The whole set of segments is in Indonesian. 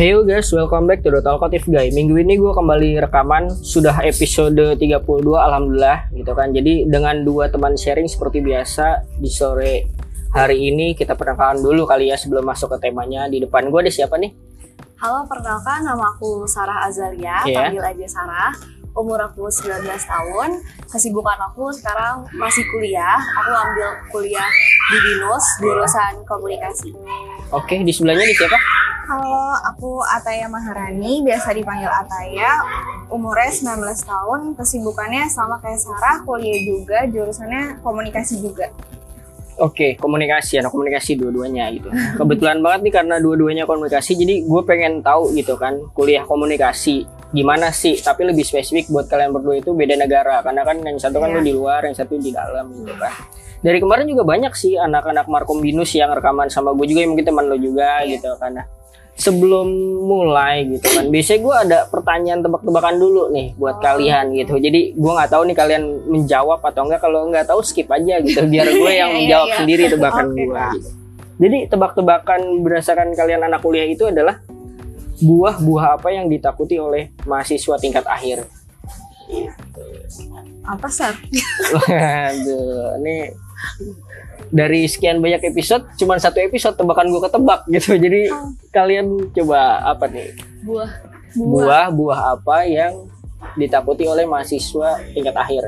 Hey guys, welcome back to The Talkative Guy. Minggu ini gue kembali rekaman, sudah episode 32 alhamdulillah gitu kan. Jadi dengan dua teman sharing seperti biasa di sore hari ini kita perkenalkan dulu kali ya sebelum masuk ke temanya. Di depan gue ada siapa nih? Halo, perkenalkan nama aku Sarah Azalia, Iya. panggil aja Sarah. Umur aku 19 tahun, kesibukan aku sekarang masih kuliah. Aku ambil kuliah di BINUS, jurusan komunikasi. Oke, di sebelahnya di siapa? Halo, aku Ataya Maharani, biasa dipanggil Ataya. Umurnya 19 tahun, kesibukannya sama kayak Sarah, kuliah juga, jurusannya komunikasi juga. Oke, komunikasi, anak komunikasi dua-duanya gitu. Kebetulan banget nih karena dua-duanya komunikasi, jadi gue pengen tahu gitu kan, kuliah komunikasi gimana sih? Tapi lebih spesifik buat kalian berdua itu beda negara, karena kan yang satu kan Iya. lu di luar, yang satu di dalam gitu kan. Dari kemarin juga banyak sih anak-anak Markom Binus yang rekaman sama gue juga, yang mungkin teman lo juga Iya. gitu kan. Sebelum mulai gitu kan, biasanya gue ada pertanyaan tebak-tebakan dulu nih buat Oh. kalian gitu. Jadi gue nggak tahu nih kalian menjawab atau enggak. Kalau nggak tahu skip aja gitu, biar gue yang Iya, iya, menjawab iya. sendiri tebakan Oke, gue. Gitu. Jadi tebak-tebakan berdasarkan kalian anak kuliah itu adalah buah-buah apa yang ditakuti oleh mahasiswa tingkat akhir. Apa, Sar? Waduh, ini dari sekian banyak episode, cuman satu episode tebakan gue ketebak gitu. Jadi kalian coba apa nih? Buah. Buah-buah apa yang ditakuti oleh mahasiswa tingkat akhir?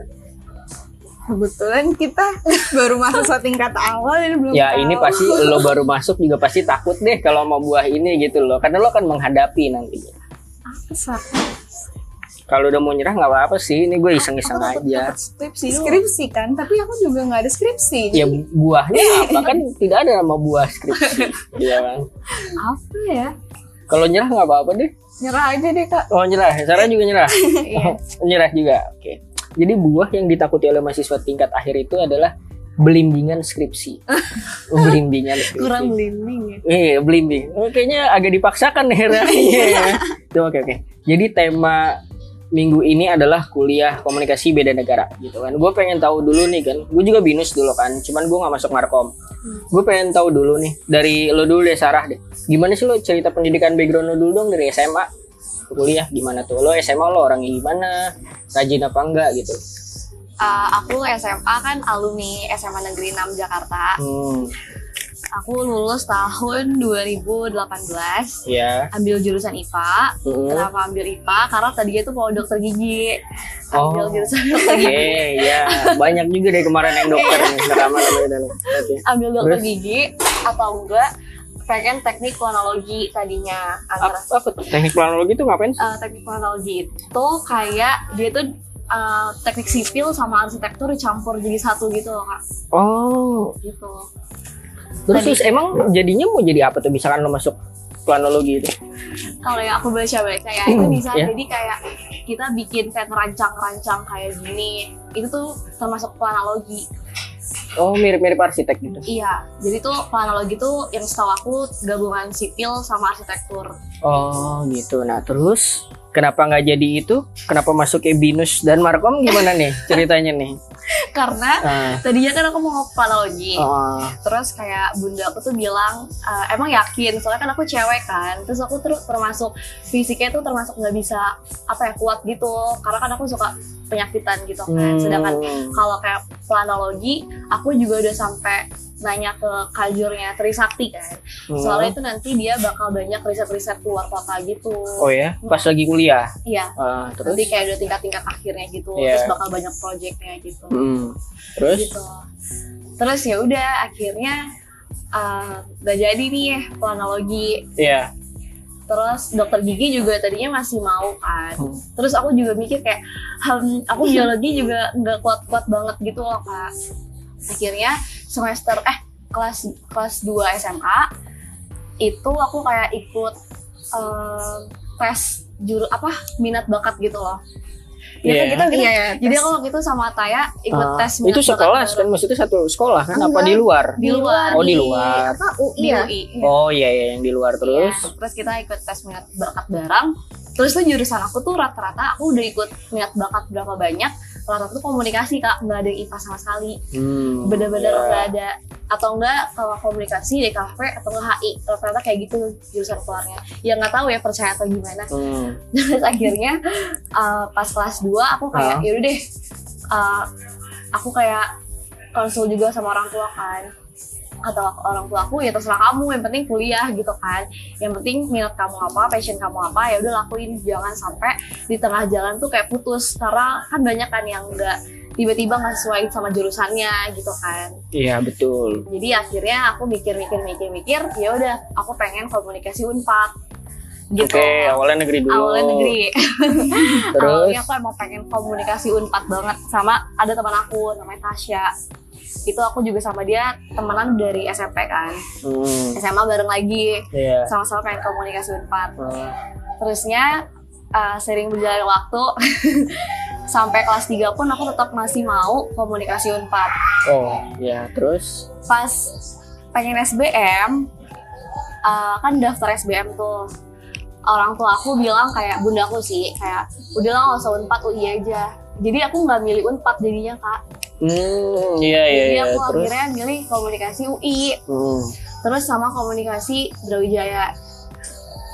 Kebetulan kita baru masuk satu tingkat awal dan belum Ya tahu. ini pasti lo baru masuk juga pasti takut deh kalau mau buah ini gitu loh. Karena lo akan menghadapi nanti. Apa? Kalau udah mau nyerah nggak apa-apa sih. Ini gue iseng-iseng aja. skripsi, skripsi kan, tapi aku juga nggak ada skripsi. Ya buahnya apa kan tidak ada nama buah skripsi. Iya kan. Apa ya? Kalau nyerah nggak apa-apa deh. Nyerah aja deh, Kak. Oh nyerah. Sarah juga nyerah. Iya. nyerah juga. Oke. Jadi buah yang ditakuti oleh mahasiswa tingkat akhir itu adalah belimbingan skripsi. Oh, belimbingan skripsi. Kurang blimbing ya. Iya, belimbing. Oh, kayaknya agak dipaksakan nih. Iya. Oke, oke. Jadi tema minggu ini adalah kuliah komunikasi beda negara gitu kan. Gue pengen tahu dulu nih kan. Gue juga binus dulu kan. Cuman gue nggak masuk markom. Gue pengen tahu dulu nih dari lo dulu deh Sarah deh. Gimana sih lo cerita pendidikan background lo dulu dong dari SMA ke kuliah gimana tuh? Lo SMA lo orangnya gimana? Rajin apa enggak gitu? Uh, aku SMA kan alumni SMA Negeri 6 Jakarta. Hmm, Aku lulus tahun 2018. ya. Ambil jurusan IPA. Hmm. Kenapa ambil IPA? Karena tadinya tuh mau dokter gigi. Ambil Oh. jurusan dokter gigi. ya banyak juga dari kemarin yang dokter dan Oke. ambil dokter Terus? gigi atau enggak pengen teknik planologi tadinya antara Apa, apa teknik planologi itu ngapain sih? Eh, teknik planologi itu kayak dia tuh eh, teknik sipil sama arsitektur dicampur jadi satu gitu loh kak Oh, gitu terus, terus emang jadinya mau jadi apa tuh misalkan lo masuk planologi itu? kalau yang aku baca-baca ya itu bisa Ya. jadi kayak kita bikin kayak rancang-rancang kayak gini itu tuh termasuk planologi Oh, mirip-mirip arsitek gitu. iya jadi tuh planologi tuh yang setahu aku gabungan sipil sama arsitektur Oh, gitu. Nah, terus kenapa nggak jadi itu? Kenapa masuk ke Binus dan Markom gimana nih ceritanya nih? karena Ah, tadinya kan aku mau planologi oh, terus kayak bunda aku tuh bilang "Eh, emang yakin? Soalnya kan aku cewek kan. Terus aku terus termasuk fisiknya tuh termasuk nggak bisa apa ya kuat gitu. Karena kan aku suka penyakitan gitu kan. Hmm, sedangkan kalau kayak planologi aku juga udah sampai nanya ke kajurnya Trisakti kan. Hmm. soalnya itu nanti dia bakal banyak riset-riset keluar kota gitu. Oh ya, pas lagi kuliah. iya. Ah, terus? nanti kayak udah tingkat-tingkat akhirnya gitu. Iya. terus bakal banyak projectnya gitu. Hmm. Terus? gitu terus ya udah akhirnya uh, gak jadi nih planologi Iya. terus dokter gigi juga tadinya masih mau kan Hmm. terus aku juga mikir kayak "Hmm, aku biologi juga nggak kuat-kuat banget gitu loh kak akhirnya semester eh kelas kelas 2 SMA itu aku kayak ikut eh, tes juru apa minat bakat gitu loh Ya Iya. kan kita gitu. Iya, iya, Jadi aku waktu itu sama Taya ikut Ah, tes itu sekelas kan maksudnya satu sekolah kan apa Enggak. di luar? di luar Oh, di luar. Apa UI di ya? UI. Oh iya iya yang di luar terus. Iya, terus kita ikut tes minat bakat bareng. Terus tuh jurusan aku tuh rata-rata aku udah ikut minat bakat berapa banyak. Rata-rata tuh komunikasi kak, nggak ada yang IPA sama sekali. Hmm, Bener-bener iya. nggak ada atau enggak kalau komunikasi DKV atau enggak HI ternyata kayak gitu jurusan keluarnya ya nggak tahu ya percaya atau gimana Hmm. terus akhirnya uh, pas kelas 2 aku kayak Ah. yaudah deh uh, aku kayak konsul juga sama orang tua kan kata orang tua aku ya terserah kamu yang penting kuliah gitu kan. Yang penting minat kamu apa passion kamu apa ya udah lakuin. Jangan sampai di tengah jalan tuh kayak putus karena kan banyak kan yang enggak tiba-tiba nggak sesuai sama jurusannya gitu kan. Iya betul. jadi akhirnya aku mikir-mikir mikir-mikir ya udah aku pengen komunikasi unpad. Gitu. Oke, awalnya negeri dulu. awalnya negeri. Terus? Awalnya aku emang pengen komunikasi unpad banget sama ada teman aku namanya Tasya itu aku juga sama dia temenan dari SMP kan. Hmm, SMA bareng lagi. Iya. sama-sama pengen komunikasi unpad Hmm, terusnya uh, sering berjalan waktu. Sampai kelas 3 pun aku tetap masih mau komunikasi unpad Oh, ya terus? Pas pengen SBM uh, kan daftar SBM tuh orang tua aku bilang kayak bunda aku sih kayak udahlah nggak usah unpad UI aja. Jadi aku nggak milih unpad jadinya kak hmm, iya iya jadi iya. aku terus? akhirnya milih komunikasi UI hmm, terus sama komunikasi Brawijaya.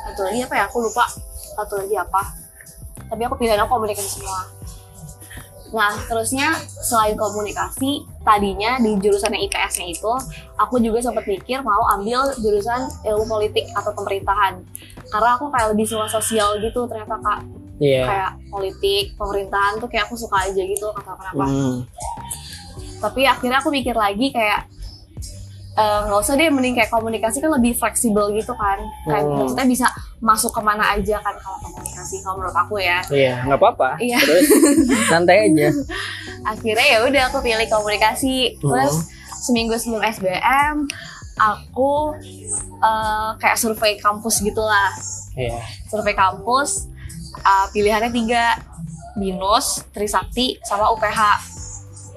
Satu lagi apa ya? Aku lupa. Satu lagi apa. Tapi aku pilihan aku komunikasi semua. Nah terusnya selain komunikasi tadinya di jurusan IPS-nya itu aku juga sempat mikir mau ambil jurusan ilmu politik atau pemerintahan. Karena aku kayak lebih suka sosial gitu ternyata kak iya. kayak politik pemerintahan tuh kayak aku suka aja gitu kata kenapa Hmm, tapi akhirnya aku mikir lagi kayak eh, nggak usah deh mending kayak komunikasi kan lebih fleksibel gitu kan kayak Hmm. maksudnya bisa masuk ke mana aja kan kalau komunikasi kalau menurut aku ya iya, nggak apa-apa. Iya. Terus santai aja. akhirnya ya udah aku pilih komunikasi terus seminggu sebelum SBM aku eh, kayak survei kampus gitulah Iya. survei kampus eh, pilihannya tiga binus trisakti sama UPH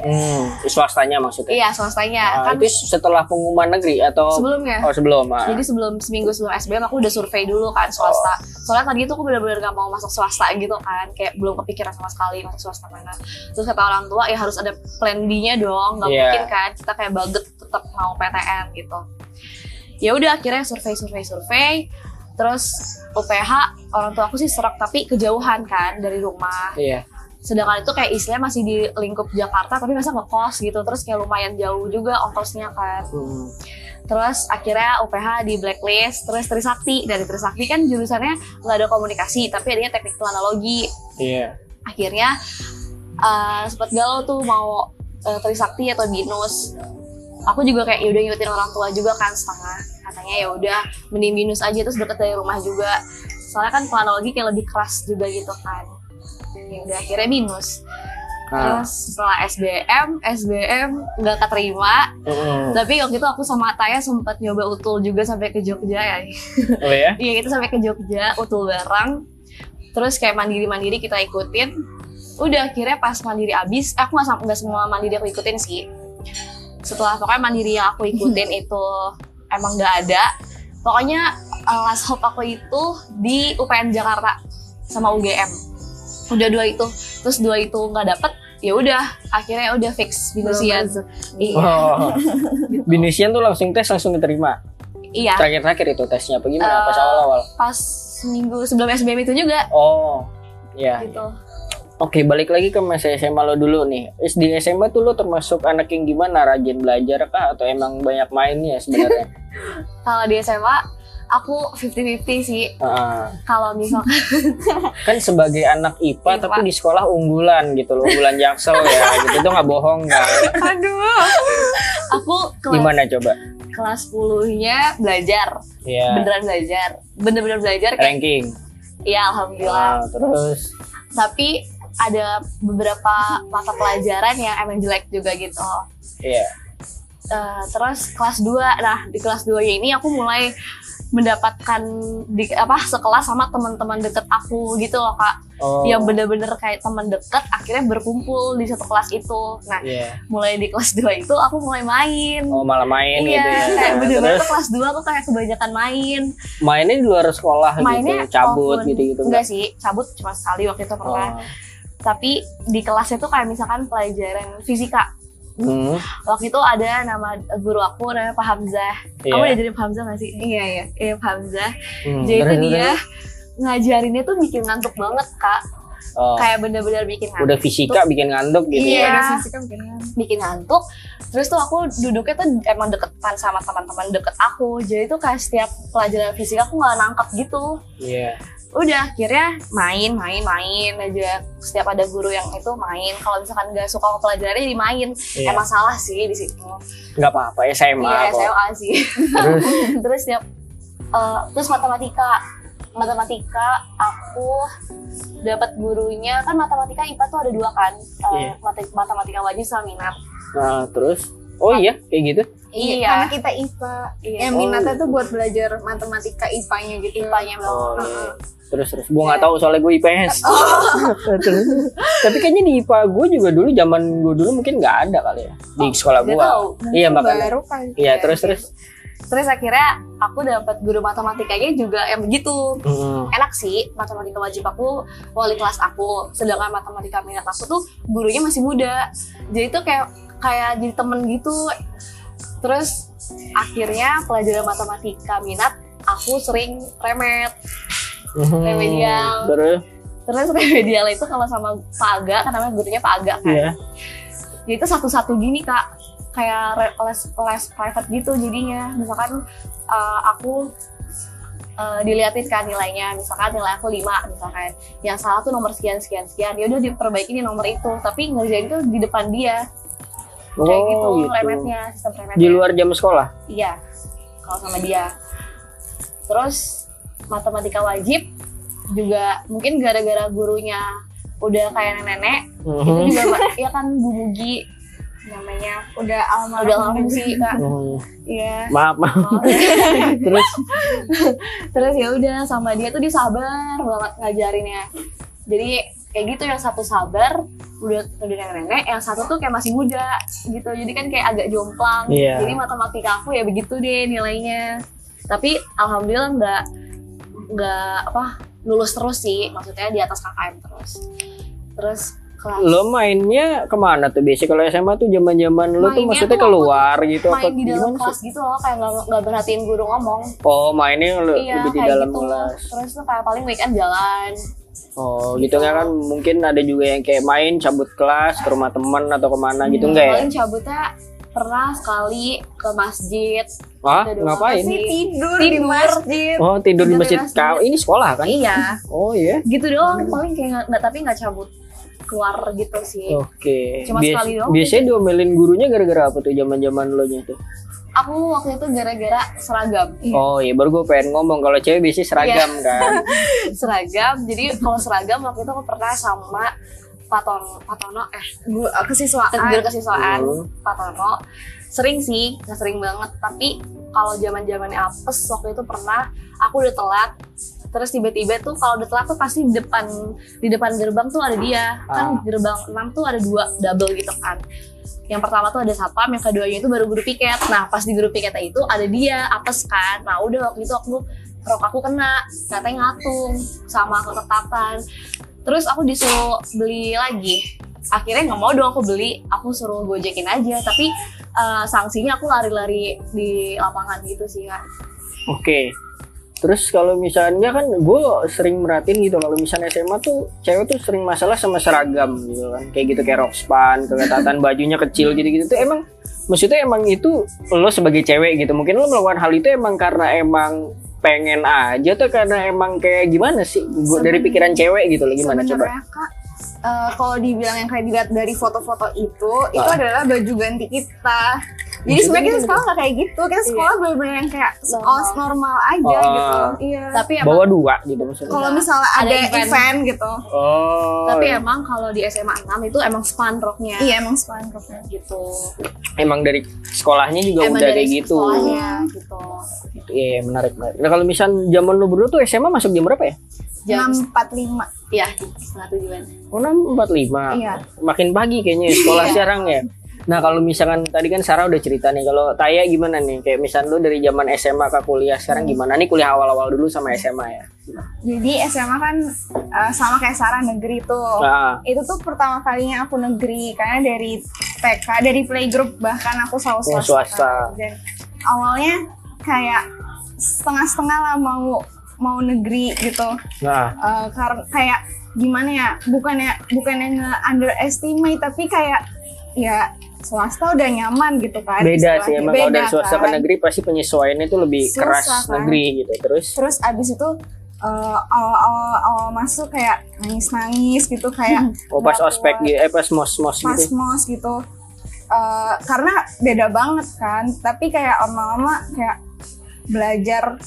Hmm, swastanya maksudnya. iya swastanya Ah, kan itu setelah pengumuman negeri atau sebelumnya Oh sebelum. ah. Jadi sebelum seminggu sebelum SBM aku udah survei dulu kan swasta. Soalnya tadi itu aku benar-benar gak mau masuk swasta gitu kan, kayak belum kepikiran sama sekali masuk swasta mana. Terus kata orang tua ya harus ada plan B-nya dong, nggak Iya. mungkin kan kita kayak baget tetap mau PTN gitu. Ya udah akhirnya survei survei survei. Terus UPH orang tua aku sih serak tapi kejauhan kan dari rumah. Iya. Sedangkan itu kayak istilahnya masih di lingkup Jakarta tapi masa ngekos gitu. Terus kayak lumayan jauh juga ongkosnya kan. Hmm. Terus akhirnya UPH di blacklist, terus Trisakti. Dari Trisakti kan jurusannya nggak ada komunikasi, tapi adanya teknik analogi. Iya. Akhirnya uh, sempat galau tuh mau uh, Trisakti atau Binus. Aku juga kayak yaudah ngikutin orang tua juga kan setengah. Katanya ya udah mending Binus aja terus deket dari rumah juga. Soalnya kan planologi kayak lebih keras juga gitu kan. Ya udah akhirnya Binus. Nah, Terus setelah SBM, SBM nggak keterima, mm-mm. tapi waktu itu aku sama Taya sempat nyoba utul juga sampai ke Jogja ya. oh ya? Iya kita sampai ke Jogja utul bareng. Terus kayak mandiri-mandiri kita ikutin. Udah akhirnya pas mandiri abis, aku nggak sam- nggak semua mandiri aku ikutin sih. Setelah pokoknya mandiri yang aku ikutin itu emang nggak ada. Pokoknya uh, last hope aku itu di UPN Jakarta sama UGM. Udah dua itu, terus dua itu nggak dapet, ya udah akhirnya udah fix Binusian. Iya. Oh. Binisian tuh langsung tes langsung diterima. Iya. Terakhir-terakhir itu tesnya apa gimana? Eh, Pas awal-awal. Pas minggu sebelum SBM itu juga Oh. Ya. gitu. Oke, balik lagi ke masa SMA lo dulu nih. Di SMA tuh lo termasuk anak yang gimana? Rajin belajar kah atau emang banyak mainnya sebenarnya? Kalau di SMA aku 50-50 sih. Heeh. Kalau misalkan kan sebagai anak IPA IPA. tapi di sekolah unggulan gitu loh, unggulan Jaksel ya. Gitu itu nggak bohong kan? aduh aku kelas Gimana coba? kelas 10-nya belajar, Ya. beneran belajar. Bener-bener belajar kayak Ranking. iya alhamdulillah. Ah, terus Tapi ada beberapa mata pelajaran yang emang jelek juga gitu. Iya. Eh, terus kelas 2. Nah, di kelas 2 ini aku mulai mendapatkan di apa sekelas sama teman-teman deket aku gitu loh kak Oh. yang bener-bener kayak teman deket akhirnya berkumpul di satu kelas itu nah Iya. mulai di kelas 2 itu aku mulai main Oh malah main iya gitu ya. kayak bener-bener Terus kelas 2 aku kayak kebanyakan main mainnya di luar sekolah mainnya gitu, cabut walaupun- gitu-gitu enggak sih cabut cuma sekali waktu itu Oh. Tapi di kelasnya tuh kayak misalkan pelajaran fisika Hmm, Waktu itu ada nama guru aku namanya Pak Hamzah. iya. Kamu udah jadi Pak Hamzah gak sih? Iya iya. Iya Pak Hamzah. Hmm, Jadi itu dia ngajarinnya tuh bikin ngantuk banget kak. Oh, Kayak bener-bener bikin ngantuk. udah fisika bikin ngantuk gitu Iya. ya. Udah fisika mungkin kan. bikin ngantuk. Terus tuh aku duduknya tuh emang deketan sama teman-teman deket aku. Jadi tuh kayak setiap pelajaran fisika aku nggak nangkep gitu. Iya. Udah akhirnya main, main, main aja. Setiap ada guru yang itu main. Kalau misalkan nggak suka pelajarannya jadi main. Iya. Emang salah sih di situ. Nggak apa-apa SMA Iya kok. SMA sih. Terus terus setiap eh, terus matematika matematika aku dapat gurunya kan matematika IPA tuh ada dua kan Eh, Iya. mate- matematika wajib sama minat nah, terus oh iya kayak gitu. Iya. iya Karena kita IPA. Iya. Yang minatnya tuh buat belajar matematika IPA-nya gitu. IPA-nya Oh, iya. Terus terus gua nggak Iya. tahu soalnya gue IPS. Terus, Tapi kayaknya di IPA gue juga dulu zaman gue dulu mungkin nggak ada kali ya di sekolah nggak gua. tahu. Iya makanya. Baru kali. Iya terus terus. terus akhirnya aku dapat guru matematikanya juga yang begitu Hmm. enak sih matematika wajib aku wali kelas aku sedangkan matematika minat aku tuh gurunya masih muda jadi tuh kayak kayak jadi temen gitu terus akhirnya pelajaran matematika minat aku sering remet. Hmm. Remedial. Terus? Terus remedial itu kalau sama Pak Aga kan namanya gurunya Pak Aga kan? Ya. jadi itu satu-satu gini kak. Kayak les les private gitu jadinya. Misalkan uh, aku uh, diliatin kan nilainya. Misalkan nilai aku 5 misalkan. Yang salah tuh nomor sekian sekian sekian. Ya udah diperbaiki di nomor itu. Tapi ngerjain tuh di depan dia kayak Oh gitu, gitu. remetnya sistem remetnya Di luar jam sekolah. iya kalau sama dia terus matematika wajib juga mungkin gara-gara gurunya udah kayak nenek-nenek itu Hmm. juga ya kan Bu Mugi namanya Udah almarhum. udah almarhum sih kak Hmm. iya Maaf maaf. Maaf. terus terus ya udah sama dia tuh dia sabar banget ngajarinnya jadi kayak gitu yang satu sabar udah udah nenek-nenek yang satu tuh kayak masih muda gitu. Jadi kan kayak agak jomplang. Iya. jadi matematika aku ya begitu deh nilainya. Tapi alhamdulillah nggak nggak apa lulus terus sih. Maksudnya di atas KKM terus. Terus kelas lo mainnya ke mana tuh? Biasanya kalau SMA tuh zaman zaman lo tuh maksudnya tuh keluar gitu apa main di dalam gimana kelas gitu loh kayak nggak nggak perhatiin guru ngomong. Oh mainnya lo iya lebih di dalam gitu. kelas. terus tuh kayak paling weekend jalan Oh gitu nggak kan mungkin ada juga yang kayak main cabut kelas ke rumah teman atau ke mana gitu enggak ya? paling cabutnya pernah sekali ke masjid Wah doang ngapain? sih. tidur, di Tidur. masjid. Oh tidur di Tidur di masjid masjid. kau ini sekolah kan? iya Oh iya. gitu doang paling kayak nggak- nggak tapi nggak cabut keluar gitu sih Oke. Cuma Bias- sekali doang. Biasanya diomelin gurunya gara-gara apa tuh zaman zaman lo nya tuh? Aku waktu itu gara-gara seragam Oh iya baru gue pengen ngomong kalau cewek biasanya seragam Iya. kan. seragam jadi kalau seragam waktu itu aku pernah sama Pak Tono, Pak Tono eh Gua kesiswaan. guru kesiswaan Hmm. Pak Tono sering sih nggak sering banget tapi kalau zaman zamannya apes waktu itu pernah aku udah telat terus tiba-tiba tuh kalau udah telat tuh pasti di depan di depan gerbang tuh ada dia kan Ah. gerbang 6 tuh ada dua double gitu kan yang pertama tuh ada satpam yang keduanya itu baru guru piket. Nah pas di guru piketnya itu ada dia apes kan. Nah udah waktu itu aku rok aku kena katanya ngatung sama ketatan terus aku disuruh beli lagi. Akhirnya nggak mau dong aku beli aku suruh gojekin aja. Tapi eh, sanksinya aku lari-lari di lapangan gitu sih kak. Oke. Terus kalau misalnya kan gue sering merhatiin gitu kalau misalnya SMA tuh cewek tuh sering masalah sama seragam gitu kan. Kayak gitu kayak rok span, kelihatan bajunya kecil gitu-gitu tuh emang maksudnya emang itu lo sebagai cewek gitu. Mungkin lo melakukan hal itu emang karena emang pengen aja tuh karena emang kayak gimana sih Gua dari pikiran cewek gitu loh gimana coba kak, eh, kalau dibilang yang kayak dilihat dari foto-foto itu, itu Ah. adalah baju ganti kita. Jadi sebenarnya kita sekolah nggak kayak gitu, kita sekolah benar-benar yang kayak sekolah normal aja Oh. gitu. Iya. tapi emang bawa dua gitu maksudnya Kalau misalnya Ada ada, event. event. gitu, oh tapi emang kalau di SMA 6 itu emang span roknya iya emang sekolah roknya. gitu emang dari sekolahnya juga emang udah dari kayak gitu sekolahnya gitu iya menarik menarik nah kalau misal zaman lo berdua tuh SMA masuk jam berapa ya jam 645. ya setengah tujuan Oh, 6.45. Iya. Makin pagi kayaknya ya sekolah sekarang ya. Nah, kalau misalkan tadi kan Sarah udah cerita nih, kalau Taya gimana nih? Kayak misal lu dari zaman SMA ke kuliah sekarang gimana nih kuliah awal-awal dulu sama SMA ya? Jadi SMA kan uh, sama kayak Sarah negeri tuh. Nah, Itu tuh pertama kalinya aku negeri karena dari TK, dari playgroup bahkan aku selalu Oh, swasta. swasta. Dan awalnya kayak setengah-setengah lah mau mau negeri gitu. nah, Eh, karena kayak gimana ya? Bukannya bukannya nge underestimate tapi kayak ya swasta udah nyaman gitu kan. beda sih emang kalau Beda dari swasta ke kan. negeri pasti penyesuaiannya itu lebih Susah, keras kan? negeri gitu. Terus terus abis itu eh, awal-awal awal masuk kayak nangis-nangis gitu kayak oh pas ospek kuat. gitu, eh pas mos mos pas gitu. mos gitu Eh, karena beda banget kan tapi kayak lama-lama kayak belajar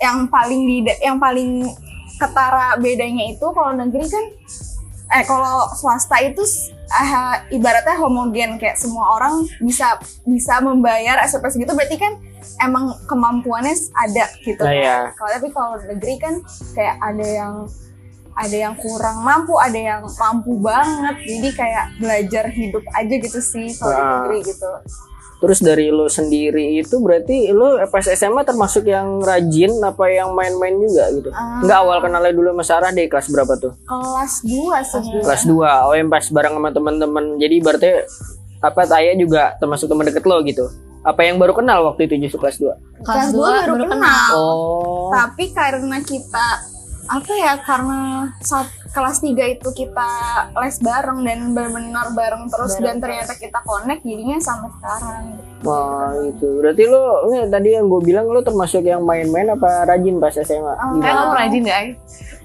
yang paling di yang paling ketara bedanya itu kalau negeri kan eh kalau swasta itu eh, ibaratnya homogen kayak semua orang bisa bisa membayar SPP segitu berarti kan emang kemampuannya ada gitu Nah, kan. ya. Kalau tapi kalau negeri kan kayak ada yang ada yang kurang mampu, ada yang mampu banget. Jadi kayak belajar hidup aja gitu sih kalau di Ah. negeri gitu. Terus dari lo sendiri itu berarti lo pas SMA termasuk yang rajin apa yang main-main juga gitu? Ah. Enggak awal kenalnya dulu sama Sarah deh kelas berapa tuh? Kelas 2 sebenarnya. Kelas 2. Oh yang pas bareng sama teman-teman. Jadi berarti apa Taya juga termasuk teman deket lo gitu? Apa yang baru kenal waktu itu justru kelas 2? Kelas 2 dua baru kenal. Oh. Tapi karena kita apa ya karena saat kelas 3 itu kita les bareng dan benar-benar bareng terus Bareng dan ternyata kita connect jadinya sampai sekarang. Wah itu berarti lo ini tadi yang gue bilang lo termasuk yang main-main apa rajin pas SMA? Oh, Gimana? kamu rajin gak? Ay?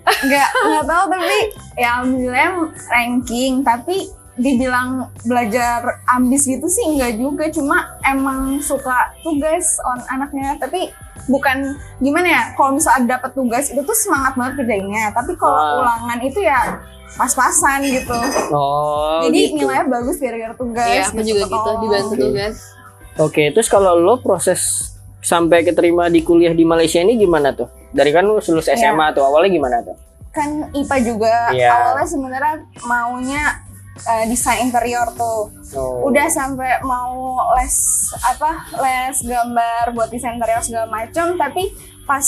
nggak nggak tahu tapi ya alhamdulillah ranking tapi dibilang belajar ambis gitu sih enggak juga cuma emang suka tugas on anaknya tapi bukan gimana ya kalau misalnya dapat tugas itu tuh semangat banget kerjainnya tapi kalau Wah. ulangan itu ya pas-pasan gitu Oh jadi gitu. nilainya bagus gara-gara tugas Iya, aku juga gitu, ketolong. dibantu Oke. tugas. Oke, terus kalau lo proses sampai keterima di kuliah di Malaysia ini gimana tuh? Dari kan lo lulus Iya. SMA tuh, awalnya gimana tuh? kan IPA juga Iya. awalnya sebenarnya maunya eh, desain interior tuh Oh. udah sampai mau les apa les gambar buat desain interior segala macam tapi pas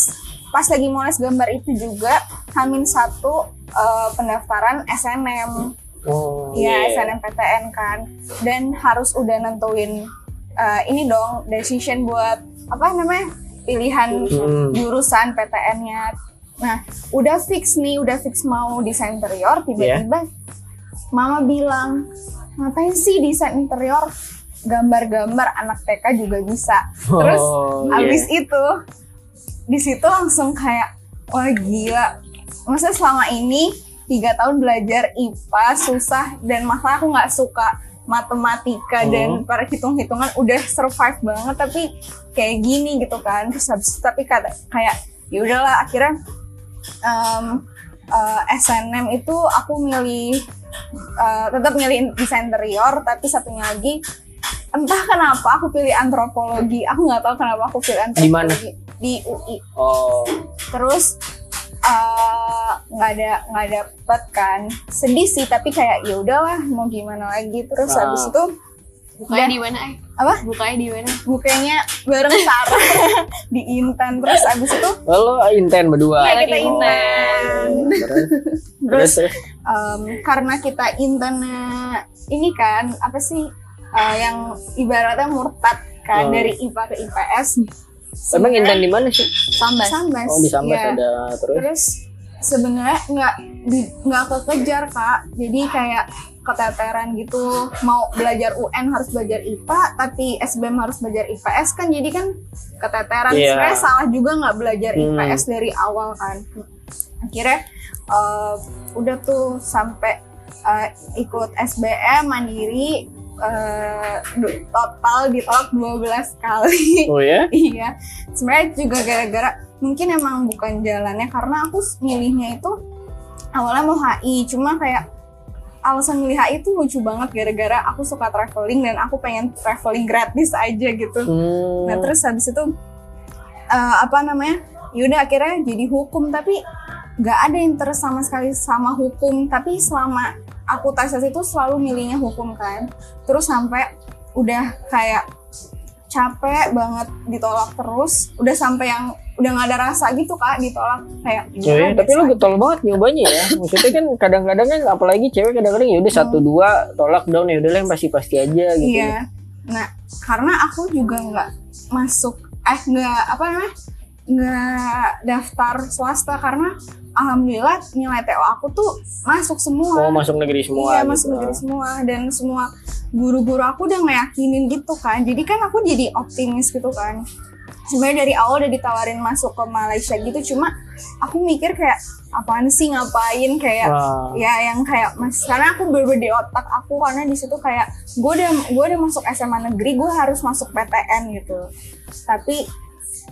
pas lagi mau les gambar itu juga hamin satu eh, pendaftaran SNM Oh, ya iya. SNMPTN kan dan harus udah nentuin eh, ini dong decision buat apa namanya pilihan Hmm. jurusan PTN-nya nah udah fix nih udah fix mau desain interior tiba-tiba mama bilang ngapain sih desain interior gambar-gambar anak TK juga bisa terus Oh, iya. abis itu di situ langsung kayak wah gila maksudnya selama ini tiga tahun belajar IPA susah dan masalah aku nggak suka matematika Hmm. dan para hitung-hitungan udah survive banget tapi kayak gini gitu kan terus habis tapi kata kayak ya udahlah akhirnya em, eh, SNM itu aku milih eh, tetap milih desain interior tapi satunya lagi entah kenapa aku pilih antropologi. Aku nggak tahu kenapa aku pilih antropologi. Di UI Oh, terus eh, nggak ada nggak dapet kan. Sedih sih tapi kayak ya udahlah mau gimana lagi? Terus Ah. habis itu Bukanya Udah. di mana? Ay? apa Bukanya di mana? bukanya bareng Sarah di Intan terus habis itu oh, lo inten berdua. Iya, Lagi kita inten. Terus, terus, em, karena kita Intannya ini kan apa sih eh, yang ibaratnya murtad kan Oh. dari IPA ke IPS Emang inten di mana sih? Sambas. Sambas Oh, di Sambas iya. ada terus. terus sebenarnya nggak di- nggak kekejar kak jadi kayak keteteran gitu mau belajar UN harus belajar IPA tapi SBM harus belajar IPS kan jadi kan keteteran Iya. sebenarnya salah juga nggak belajar Hmm. IPS dari awal kan akhirnya eh, udah tuh sampai eh, ikut SBM mandiri du- total ditolak 12 kali Oh ya? iya sebenarnya juga gara-gara mungkin emang bukan jalannya karena aku milihnya itu awalnya mau HI cuma kayak alasan milih HI itu lucu banget gara-gara aku suka traveling dan aku pengen traveling gratis aja gitu. Hmm. nah terus habis itu eh, apa namanya yaudah akhirnya jadi hukum tapi nggak ada interest sama sekali sama hukum. Tapi selama aku tes itu selalu milihnya hukum kan. Terus sampai udah kayak capek banget ditolak terus udah sampai yang udah nggak ada rasa gitu kak ditolak kayak iya, tapi lu getol banget nyobanya ya. Maksudnya kan kadang-kadang kan apalagi cewek kadang-kadang ya udah satu dua tolak down ya udah lah yang pasti-pasti aja gitu. iya nah karena aku juga nggak masuk eh nggak apa namanya nggak daftar swasta karena alhamdulillah nilai TO aku tuh masuk semua Oh, masuk negeri semua. iya gitu. masuk negeri semua dan semua guru-guru aku udah ngeyakinin gitu kan jadi kan aku jadi optimis gitu kan sebenarnya dari awal udah ditawarin masuk ke Malaysia gitu cuma aku mikir kayak apaan sih ngapain? Kayak Wah. ya yang kayak mas karena aku di otak aku karena di situ kayak gue udah gue udah masuk SMA negeri gue harus masuk PTN gitu. Tapi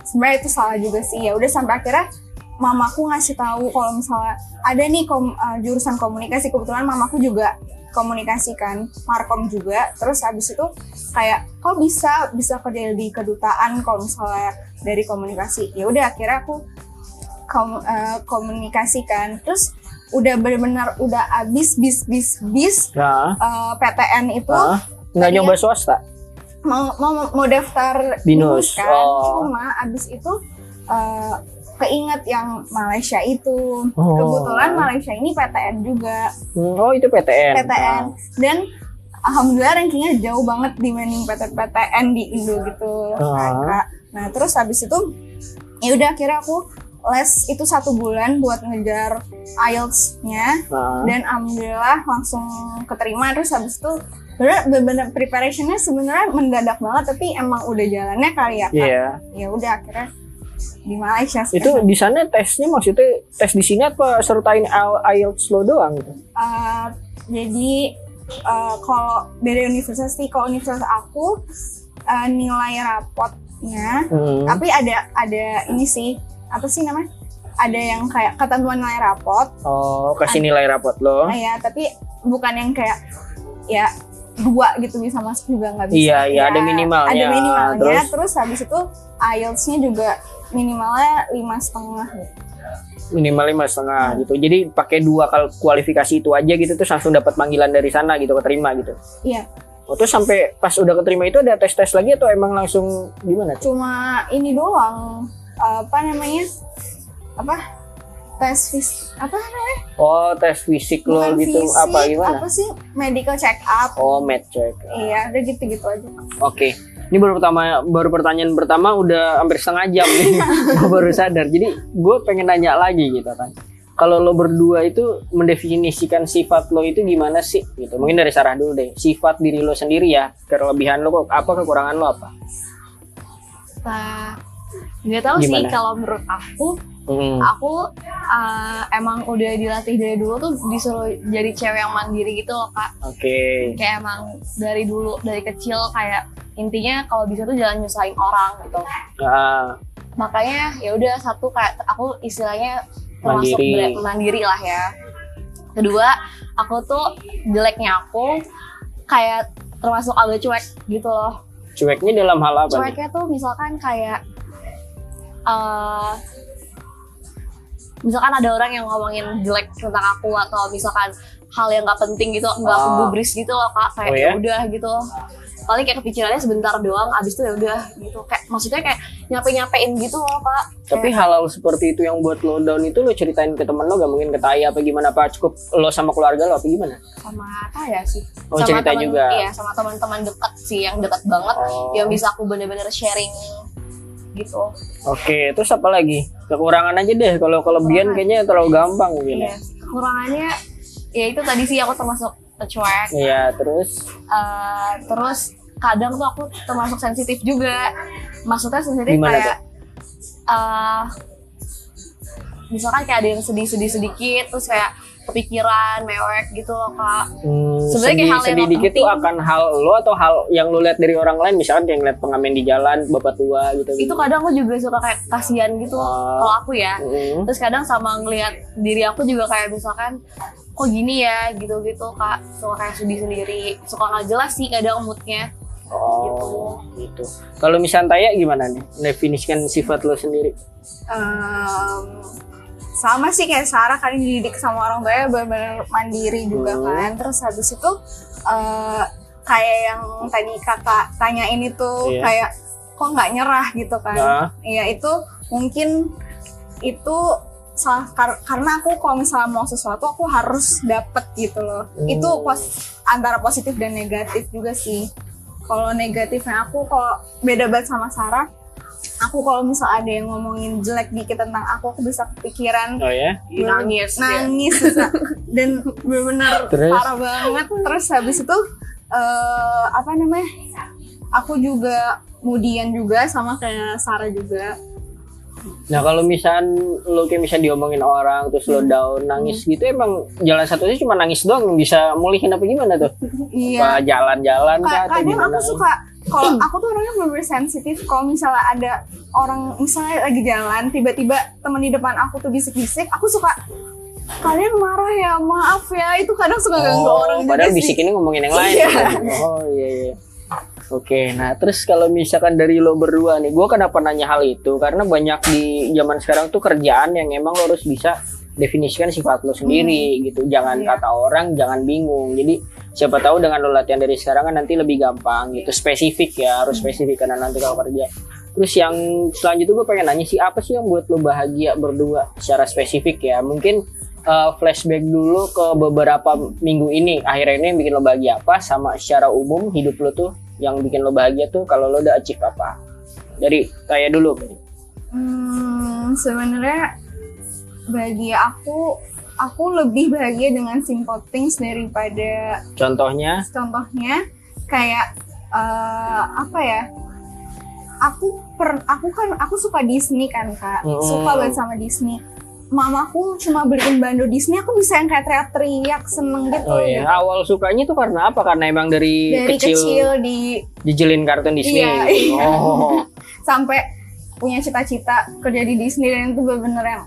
sebenarnya itu salah juga sih. Ya udah sampai akhirnya mamaku ngasih tahu kalau misalnya ada nih kom- uh, jurusan komunikasi. Kebetulan mamaku juga komunikasi kan markom juga terus habis itu kayak kok bisa bisa kerja di kedutaan kalau misalnya dari komunikasi ya udah akhirnya aku kom- uh, komunikasikan terus udah benar-benar udah abis bis bis bis Nah, uh, PTN itu ah, nggak nyoba swasta. mau mau mau daftar Binus. kan Oh. cuma abis itu uh, keinget yang Malaysia itu Oh. kebetulan Malaysia ini PTN juga Hmm, Oh, itu PTN. PTN dan alhamdulillah rankingnya jauh banget dibanding PT PTN di Indo gitu Ah. Kak. nah terus habis itu ya udah akhirnya aku les itu satu bulan buat ngejar IELTS-nya Nah, dan alhamdulillah langsung keterima terus habis itu bener preparationnya sebenarnya mendadak banget tapi emang udah jalannya kali ya Kak. Iya. ya udah akhirnya di Malaysia Itu sekarang. di sana tesnya maksudnya tes di sini apa sertain IELTS lo doang gitu? Uh, jadi uh, kalau beda universitas sih kalau universitas aku uh, nilai rapotnya Hmm. tapi ada ada ini sih apa sih namanya ada yang kayak ketentuan nilai rapot Oh, kasih nilai rapot lo. nah, ya tapi bukan yang kayak ya dua gitu bisa masuk juga nggak bisa Iya, iya, ada Ya, minimalnya. ada minimalnya Terus? terus, habis itu IELTS-nya juga minimalnya lima setengah minimal lima setengah gitu. Jadi pakai dua kal- kualifikasi itu aja gitu terus langsung dapat panggilan dari sana gitu keterima gitu. iya Oh, terus sampai pas udah keterima itu ada tes tes lagi atau emang langsung gimana? tuh? cuma ini doang apa namanya apa tes fis apa namanya Oh tes fisik lo gitu fisik, apa gimana? apa sih medical check up Oh med check. iya udah gitu gitu aja Oke. Ini baru pertama baru pertanyaan pertama udah hampir setengah jam nih. Gue baru sadar. Jadi gue pengen nanya lagi gitu kan. Kalau lo berdua itu mendefinisikan sifat lo itu gimana sih? Gitu. Mungkin dari Sarah dulu deh. Sifat diri lo sendiri ya. Kelebihan lo kok apa kekurangan lo apa? Nggak tahu sih kalau menurut aku, Hmm. aku uh, emang udah dilatih dari dulu tuh disuruh jadi cewek yang mandiri gitu loh kak. Oke. Kayak emang dari dulu dari kecil kayak intinya kalau bisa tuh jangan nyusahin orang gitu. Ah, Makanya ya udah satu kayak aku istilahnya termasuk Mandiri. mandiri. lah ya. Kedua, aku tuh jeleknya aku kayak termasuk agak cuek gitu loh. cueknya dalam hal apa? nih? cueknya tuh misalkan kayak eh misalkan ada orang yang ngomongin jelek tentang aku atau misalkan hal yang nggak penting gitu nggak aku Ah. gubris gitu loh kak kayak Oh, ya ya? udah gitu paling kayak kepikirannya sebentar doang abis itu ya udah gitu kayak maksudnya kayak nyape nyapein gitu loh kak Tapi hal-hal seperti itu yang buat lo down itu lo ceritain ke temen lo gak mungkin ke Taya apa gimana apa cukup lo sama keluarga lo apa gimana? sama apa ya sih Oh, sama cerita temen- juga. iya sama teman-teman dekat sih yang dekat banget Oh. yang bisa aku bener-bener sharing gitu Oke, terus apa lagi? Kekurangan aja deh. Kalau kelebihan kayaknya terlalu gampang mungkin ya. Iya, kekurangannya ya itu tadi sih aku termasuk cuek Iya, terus Eh, terus kadang tuh aku termasuk sensitif juga. Maksudnya sensitif Gimana kayak eh misalkan kayak ada yang sedih-sedih sedikit terus kayak kepikiran mewek gitu loh kak. Hmm, Sebenarnya kayak hal yang sedih dikit tuh akan hal lo atau hal yang lo lihat dari orang lain misalkan kayak ngeliat pengamen di jalan bapak tua gitu. Itu kadang aku juga suka kayak kasihan gitu Oh. kalau aku ya. Hmm. terus kadang sama ngelihat diri aku juga kayak misalkan kok gini ya? gitu-gitu kak. Suka kayak sedih sendiri. Suka nggak jelas sih kadang moodnya Oh, gitu. Kalau misalnya Taya gimana nih? Definisikan sifat lo sendiri. Em, sama sih kayak Sarah kan dididik sama orang tuanya benar-benar mandiri juga Hmm. kan terus habis itu eh, kayak yang tadi kakak tanyain itu Iya. kayak kok nggak nyerah gitu kan Nah, Iya itu mungkin itu salah kar- karena aku kalau misalnya mau sesuatu aku harus dapet gitu loh. Hmm. Itu pos antara positif dan negatif juga sih. Kalau negatifnya aku kalau beda banget sama Sarah, aku kalau misalnya ada yang ngomongin jelek dikit tentang aku, aku bisa kepikiran oh ya. nangis ya. nangis bisa. dan benar-benar parah banget. Terus habis itu eh apa namanya? Aku juga kemudian juga sama kayak Sarah juga Nah kalau misal lo kayak misal diomongin orang terus lo down nangis gitu emang jalan satunya cuma nangis doang bisa mulihin apa gimana tuh? Iya. Apa jalan-jalan kah kadang aku suka kalau aku tuh orangnya bener sensitif kalau misalnya ada orang misalnya lagi jalan tiba-tiba temen di depan aku tuh bisik-bisik aku suka kalian marah ya maaf ya itu kadang suka ganggu Oh, orang padahal bisik ini ngomongin yang lain. Iya. Oh iya iya. Oke, nah terus kalau misalkan dari lo berdua nih, gue kenapa nanya hal itu? Karena banyak di zaman sekarang tuh kerjaan yang emang lo harus bisa definisikan sifat lo sendiri gitu. Jangan Iya. kata orang, jangan bingung. Jadi siapa tahu dengan lo latihan dari sekarang kan nanti lebih gampang gitu. Spesifik ya, harus spesifik karena nanti kalau kerja. Terus yang selanjutnya gue pengen nanya sih apa sih yang buat lo bahagia berdua secara spesifik ya? Mungkin uh, flashback dulu ke beberapa minggu ini. Akhirnya ini yang bikin lo bahagia apa? Sama secara umum hidup lo tuh yang bikin lo bahagia tuh kalau lo udah achieve apa? Dari saya dulu hmm, sebenarnya bagi aku aku lebih bahagia dengan simple things daripada contohnya? contohnya kayak eh, apa ya? Aku per aku kan aku suka Disney kan kak. Mm. suka banget sama Disney mamaku cuma beliin bando Disney aku bisa yang kayak teriak-teriak seneng gitu oh iya awal sukanya tuh karena apa karena emang dari, dari kecil, kecil, di dijelin kartun Disney Iya, gitu. iya. oh sampai punya cita-cita kerja di Disney dan itu bener-bener yang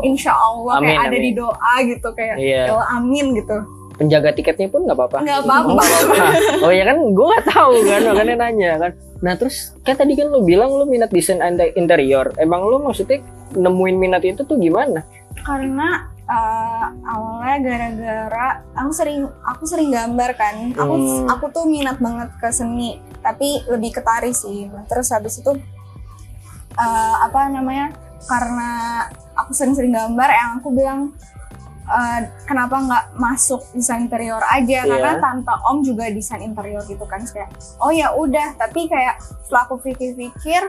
insya Allah Amin, kayak ada amin. di doa gitu kayak Iya. "Ya amin gitu penjaga tiketnya pun nggak apa-apa Nggak Oh, apa-apa. apa-apa. oh ya kan gue nggak tahu kan makanya nanya kan nah terus kan tadi kan lo bilang lo minat desain interior. Emang lo maksudnya nemuin minat itu tuh gimana? Karena eh, awalnya gara-gara aku sering aku sering gambar kan. Aku Hmm. aku tuh minat banget ke seni tapi lebih ke tari sih. Nah, terus habis itu eh, apa namanya karena aku sering-sering gambar yang aku bilang eh, kenapa nggak masuk desain interior aja Iya. karena tante om juga desain interior gitu kan kayak oh ya udah tapi kayak setelah aku pikir-pikir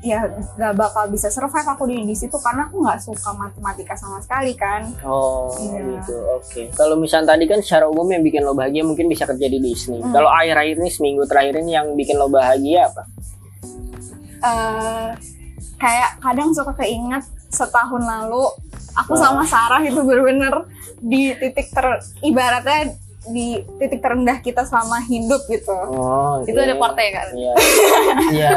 ya gak bakal bisa survive aku di di situ karena aku nggak suka matematika sama sekali kan Oh Iya. gitu, oke. Kalau misalnya tadi kan secara umum yang bikin lo bahagia mungkin bisa kerja di Disney. Hmm. Kalau akhir-akhir ini seminggu terakhir ini yang bikin lo bahagia apa? eh kayak kadang suka keinget setahun lalu aku sama Sarah itu bener-bener di titik ter ibaratnya di titik terendah kita selama hidup gitu Oh, Itu ada partai kan? Iya. Iya,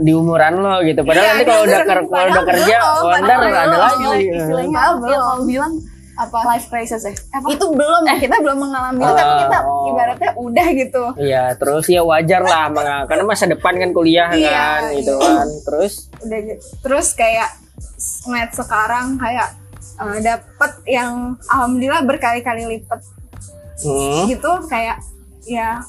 di umuran lo gitu. Padahal Iya, nanti kalau udah ker- kalau udah kerja, belum, oh, ada lagi. istilahnya belum. kamu bilang apa life crisis ya apa itu belum kita belum mengalami itu, tapi kita Oh. ibaratnya udah gitu Iya, terus ya wajar lah, karena masa depan kan kuliah Iya, kan, gitu iya. kan. Terus, udah gitu. terus kayak ngeliat sekarang kayak eh, dapet yang alhamdulillah berkali-kali lipat. Hmm, gitu kayak ya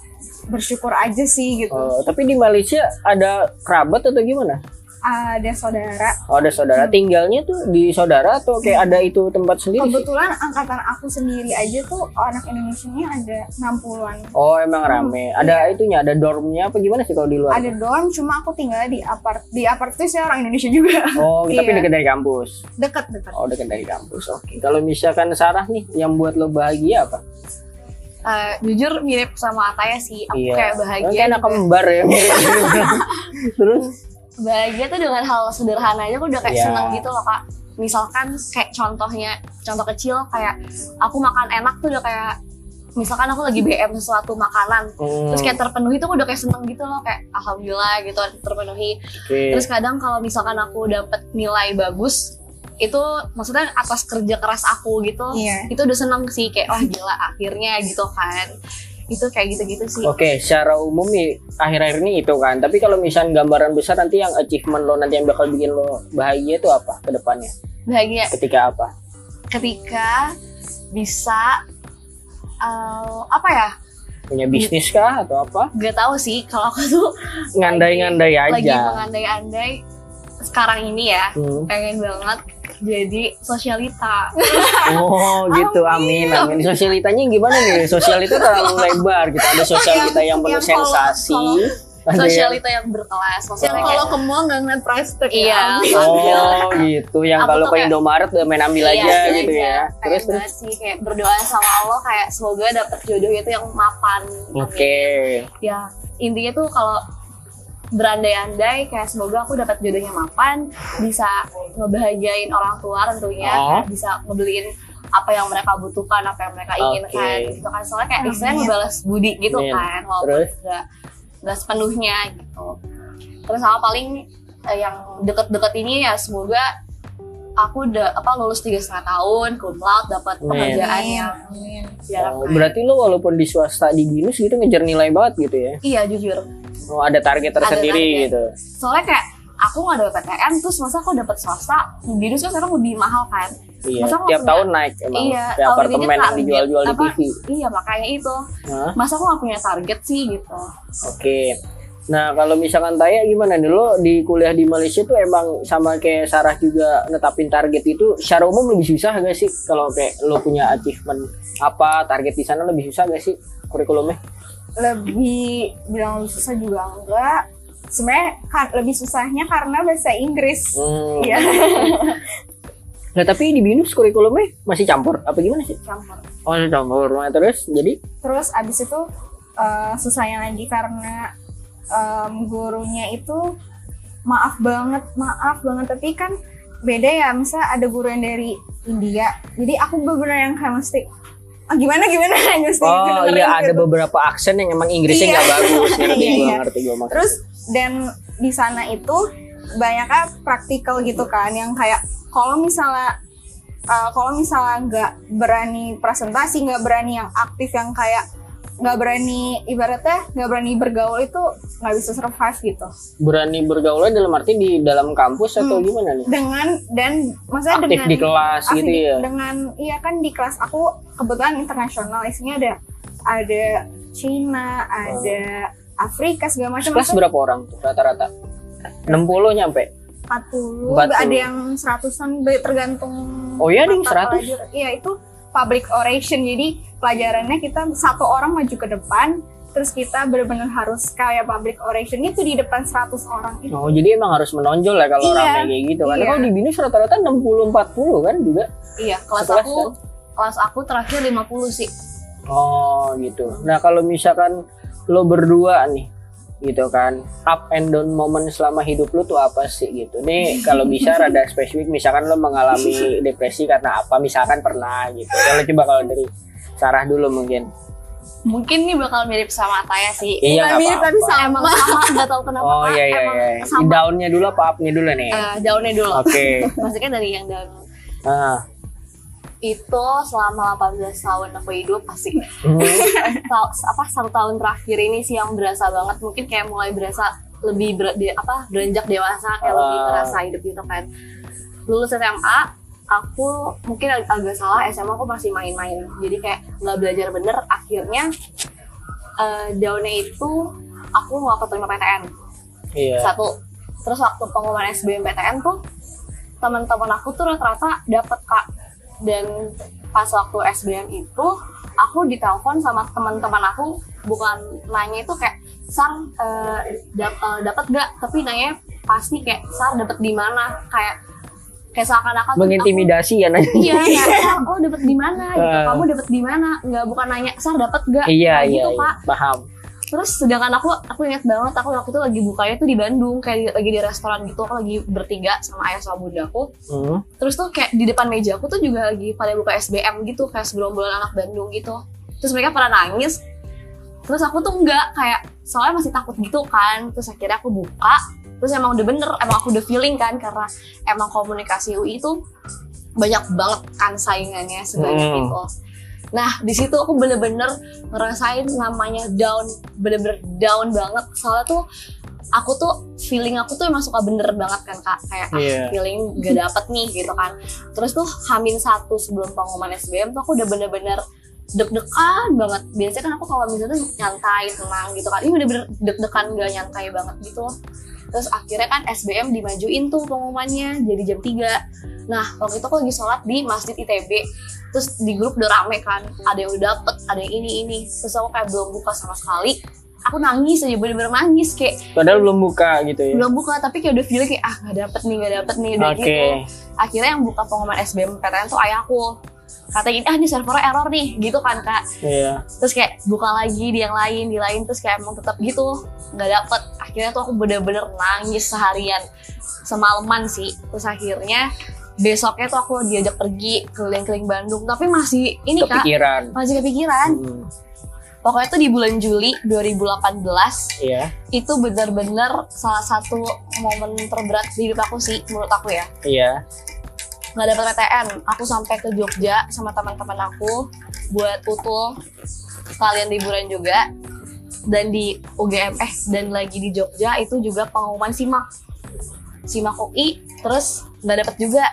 bersyukur aja sih gitu. Oh, tapi di Malaysia ada kerabat atau gimana? Ada saudara Oh, ada saudara. Tinggalnya tuh di saudara atau kayak ada itu tempat sendiri? sih? kebetulan angkatan aku sendiri aja tuh anak Indonesia nya ada 60-an Oh, emang rame. Ada itunya, ada dormnya apa gimana sih kalau di luar? ada dorm cuma aku tinggalnya di apart di apart itu saya orang Indonesia juga Oh, tapi Iya. dekat dari kampus. deket deket Oh, dekat dari kampus. Oke. Kalau misalkan Sarah nih, yang buat lo bahagia apa? Eh, jujur mirip sama Ataya sih aku Iya. kayak bahagia kayak anak kembar ya. Terus? Bahagia tuh dengan hal sederhana aja aku udah kayak Iya. seneng gitu loh kak. Misalkan kayak contohnya contoh kecil kayak aku makan enak tuh udah kayak misalkan aku lagi BM sesuatu makanan Hmm, terus kayak terpenuhi tuh aku udah kayak seneng gitu loh kayak alhamdulillah gitu terpenuhi. Oke. terus kadang kalau misalkan aku dapet nilai bagus itu maksudnya atas kerja keras aku gitu iya. itu udah seneng sih kayak wah gila akhirnya gitu kan itu kayak gitu-gitu sih Oke, secara umum nih akhir-akhir ini itu kan. Tapi kalau misalnya gambaran besar nanti yang achievement lo nanti yang bakal bikin lo bahagia itu apa ke depannya? bahagia Ketika apa? ketika bisa eh, apa ya Punya bisnis kah atau apa? Gak tahu sih kalau aku tuh Ngandai-ngandai lagi aja. mengandai-andai sekarang ini ya Hmm. pengen banget jadi sosialita. Oh gitu, amin, amin. Sosialitanya gimana nih? Sosialita terlalu lebar gitu. Ada sosialita yang penuh yang sensasi. kalau- yang- sosialita yang berkelas. Yang kalau ke mall nggak ngeliat price tag Iya. ya. Oh gitu, yang Aku kalau ke Indomaret udah main ambil Iya, aja ambil gitu ya. Pengen Terus terus. sih kayak berdoa sama Allah kayak semoga dapet jodoh itu yang mapan. Oke. Ya intinya tuh kalau berandai-andai kayak semoga aku dapat jodohnya mapan, bisa ngebahagiain orang tua tentunya, Oh. bisa ngebeliin apa yang mereka butuhkan, apa yang mereka inginkan Oke. gitu kan. Soalnya kayak istilahnya ngebalas budi gitu Amin. kan, walaupun nggak nggak sepenuhnya gitu. Terus sama paling eh, yang deket-deket ini ya semoga aku udah apa lulus tiga setengah tahun, cum laude, dapat pekerjaan Amin. yang Amin. Oh, berarti lo walaupun di swasta di binus gitu ngejar nilai banget gitu ya? Iya jujur. Oh ada target tersendiri target. gitu. soalnya kayak aku nggak ada PTN terus masa aku dapat swasta binus kan sekarang lebih mahal kan Iya. Masa aku Tiap punya- tahun naik emang. Iya, Kayak apartemen yang dijual-jual di? TV. iya makanya itu Hah? masa aku nggak punya target sih gitu Oke. Nah kalau misalkan Taya gimana nih lo di kuliah di Malaysia tuh emang sama kayak Sarah juga netapin target itu secara umum lebih susah gak sih kalau kayak lo punya achievement apa target di sana lebih susah gak sih kurikulumnya? Lebih bilang lebih susah juga enggak. Sebenarnya kan lebih susahnya karena bahasa Inggris. Hmm. Iya. Nah tapi di binus kurikulumnya masih campur apa gimana sih? campur Oh masih campur. Nah, terus jadi Terus abis itu eh, susahnya lagi karena em, gurunya itu maaf banget, maaf banget. Tapi kan beda ya, misal ada guru yang dari India. Jadi aku bener-bener yang kayak ah, gimana gimana mesti oh iya ada gitu. beberapa aksen yang emang Inggrisnya Iya. nggak bagus ngerti Iya, gue iya. ngerti gue maksudnya. Terus dan di sana itu banyaknya praktikal gitu kan yang kayak kalau misalnya uh, kalau misalnya nggak berani presentasi nggak berani yang aktif yang kayak nggak berani ibaratnya nggak berani bergaul itu nggak bisa survive gitu berani bergaulnya dalam arti di dalam kampus atau Hmm. gimana nih? dengan dan maksudnya Aktif dengan di kelas aktif gitu ya? dengan iya kan di kelas aku kebetulan internasional isinya ada ada Cina ada Afrika segala macam Kelas berapa orang tuh rata-rata? 60 nyampe? 40, 40. ada yang seratusan tergantung Oh iya, ada yang mata 100? pelajaran. Iya itu public oration jadi pelajarannya kita satu orang maju ke depan terus kita benar-benar harus kayak public oration itu di depan 100 orang itu Oh jadi emang harus menonjol ya kalau Iya. rame kayak gitu kan? Iya. Kalau di binus rata-rata 60-40 kan juga? iya kelas Sekelas, aku kelas aku terakhir 50 sih Oh gitu. Nah kalau misalkan lo berdua nih gitu kan. Up and down moment selama hidup lo tuh apa sih gitu. Nih kalau bisa rada spesifik misalkan lo mengalami depresi karena apa misalkan pernah gitu. Kalau coba kalau dari Sarah dulu mungkin. Mungkin nih bakal mirip sama Taya sih. Iya Bukan nggak mirip, tapi apa-apa. sama. emang sama nggak tahu kenapa. Oh iya iya emang iya. sama. Downnya dulu apa upnya dulu nih? Eh, daunnya dulu. Oke. Maksudnya dari yang daun ah itu selama 18 tahun aku hidup pasti. Ta- apa satu tahun terakhir ini sih yang berasa banget. Mungkin kayak mulai berasa lebih ber, di- apa beranjak dewasa kayak lebih Ah. ngerasa hidup gitu kan. Lulus SMA aku mungkin ag- agak salah SMA aku masih main-main. Jadi kayak nggak belajar bener. Akhirnya eh, daunnya itu aku nggak keterima PTN iya. Satu. Terus waktu pengumuman SBMPTN tuh teman-teman aku tuh rata-rata dapet kak dan pas waktu SBM itu aku ditelepon sama teman-teman aku bukan nanya itu kayak sar eh, dap- eh, dapat gak tapi nanya pasti kayak sar dapat di mana? Kayak kayak seakan-akan mengintimidasi ya nanya. Aku, iya sar oh dapat di mana? Gitu Eh. kamu dapat di mana? Nggak bukan nanya sar dapat gak iya Kayak iya, gitu iya. kak paham Terus sedangkan aku aku ingat banget aku waktu itu lagi bukanya tuh di Bandung kayak di- lagi di restoran gitu aku lagi bertiga sama ayah sama bunda aku. Hmm. Terus tuh kayak di depan meja aku tuh juga lagi pada buka SBM gitu kayak segerombolan anak Bandung gitu. Terus mereka pada nangis. Terus aku tuh enggak kayak soalnya masih takut gitu kan. Terus akhirnya aku buka. Terus emang udah bener, emang aku udah feeling kan karena emang komunikasi UI itu banyak banget kan saingannya sebanyak Hmm. itu. Nah, di situ aku bener-bener ngerasain namanya down, bener-bener down banget. Soalnya tuh aku tuh feeling aku tuh emang suka bener banget kan kak, kayak ah, Iya. feeling gak dapet nih gitu kan. Terus tuh hamin satu sebelum pengumuman SBM tuh aku udah bener-bener deg-degan banget biasanya kan aku kalau misalnya nyantai tenang gitu kan ini bener-bener deg-degan gak nyantai banget gitu terus akhirnya kan SBM dimajuin tuh pengumumannya jadi jam 3 nah waktu itu aku lagi sholat di masjid ITB terus di grup udah rame kan ada yang udah dapet ada yang ini ini. Terus aku kayak belum buka sama sekali. Aku nangis aja bener-bener nangis kayak Padahal belum buka gitu ya. belum buka tapi kayak udah feeling kayak ah gak dapet nih gak dapet nih udah Oke. gitu. Akhirnya yang buka pengumuman SBM PTN tuh ayahku katanya ah ini servernya error nih gitu kan kak. Iya. terus kayak buka lagi di yang lain di lain terus kayak emang tetap gitu nggak dapet. Akhirnya tuh aku bener-bener nangis seharian. Semalaman sih. Terus akhirnya besoknya tuh aku diajak pergi keliling-keliling Bandung. Tapi masih ini kak Kepikiran. masih kepikiran. Hmm, pokoknya tuh di bulan Juli 2018 Iya. itu bener-bener salah satu momen terberat di hidup aku sih menurut aku ya. Iya. nggak dapet PTN aku sampai ke Jogja sama teman-teman aku buat utul kalian liburan juga dan di UGM eh dan lagi di Jogja itu juga pengumuman simak simak UI terus nggak dapet juga.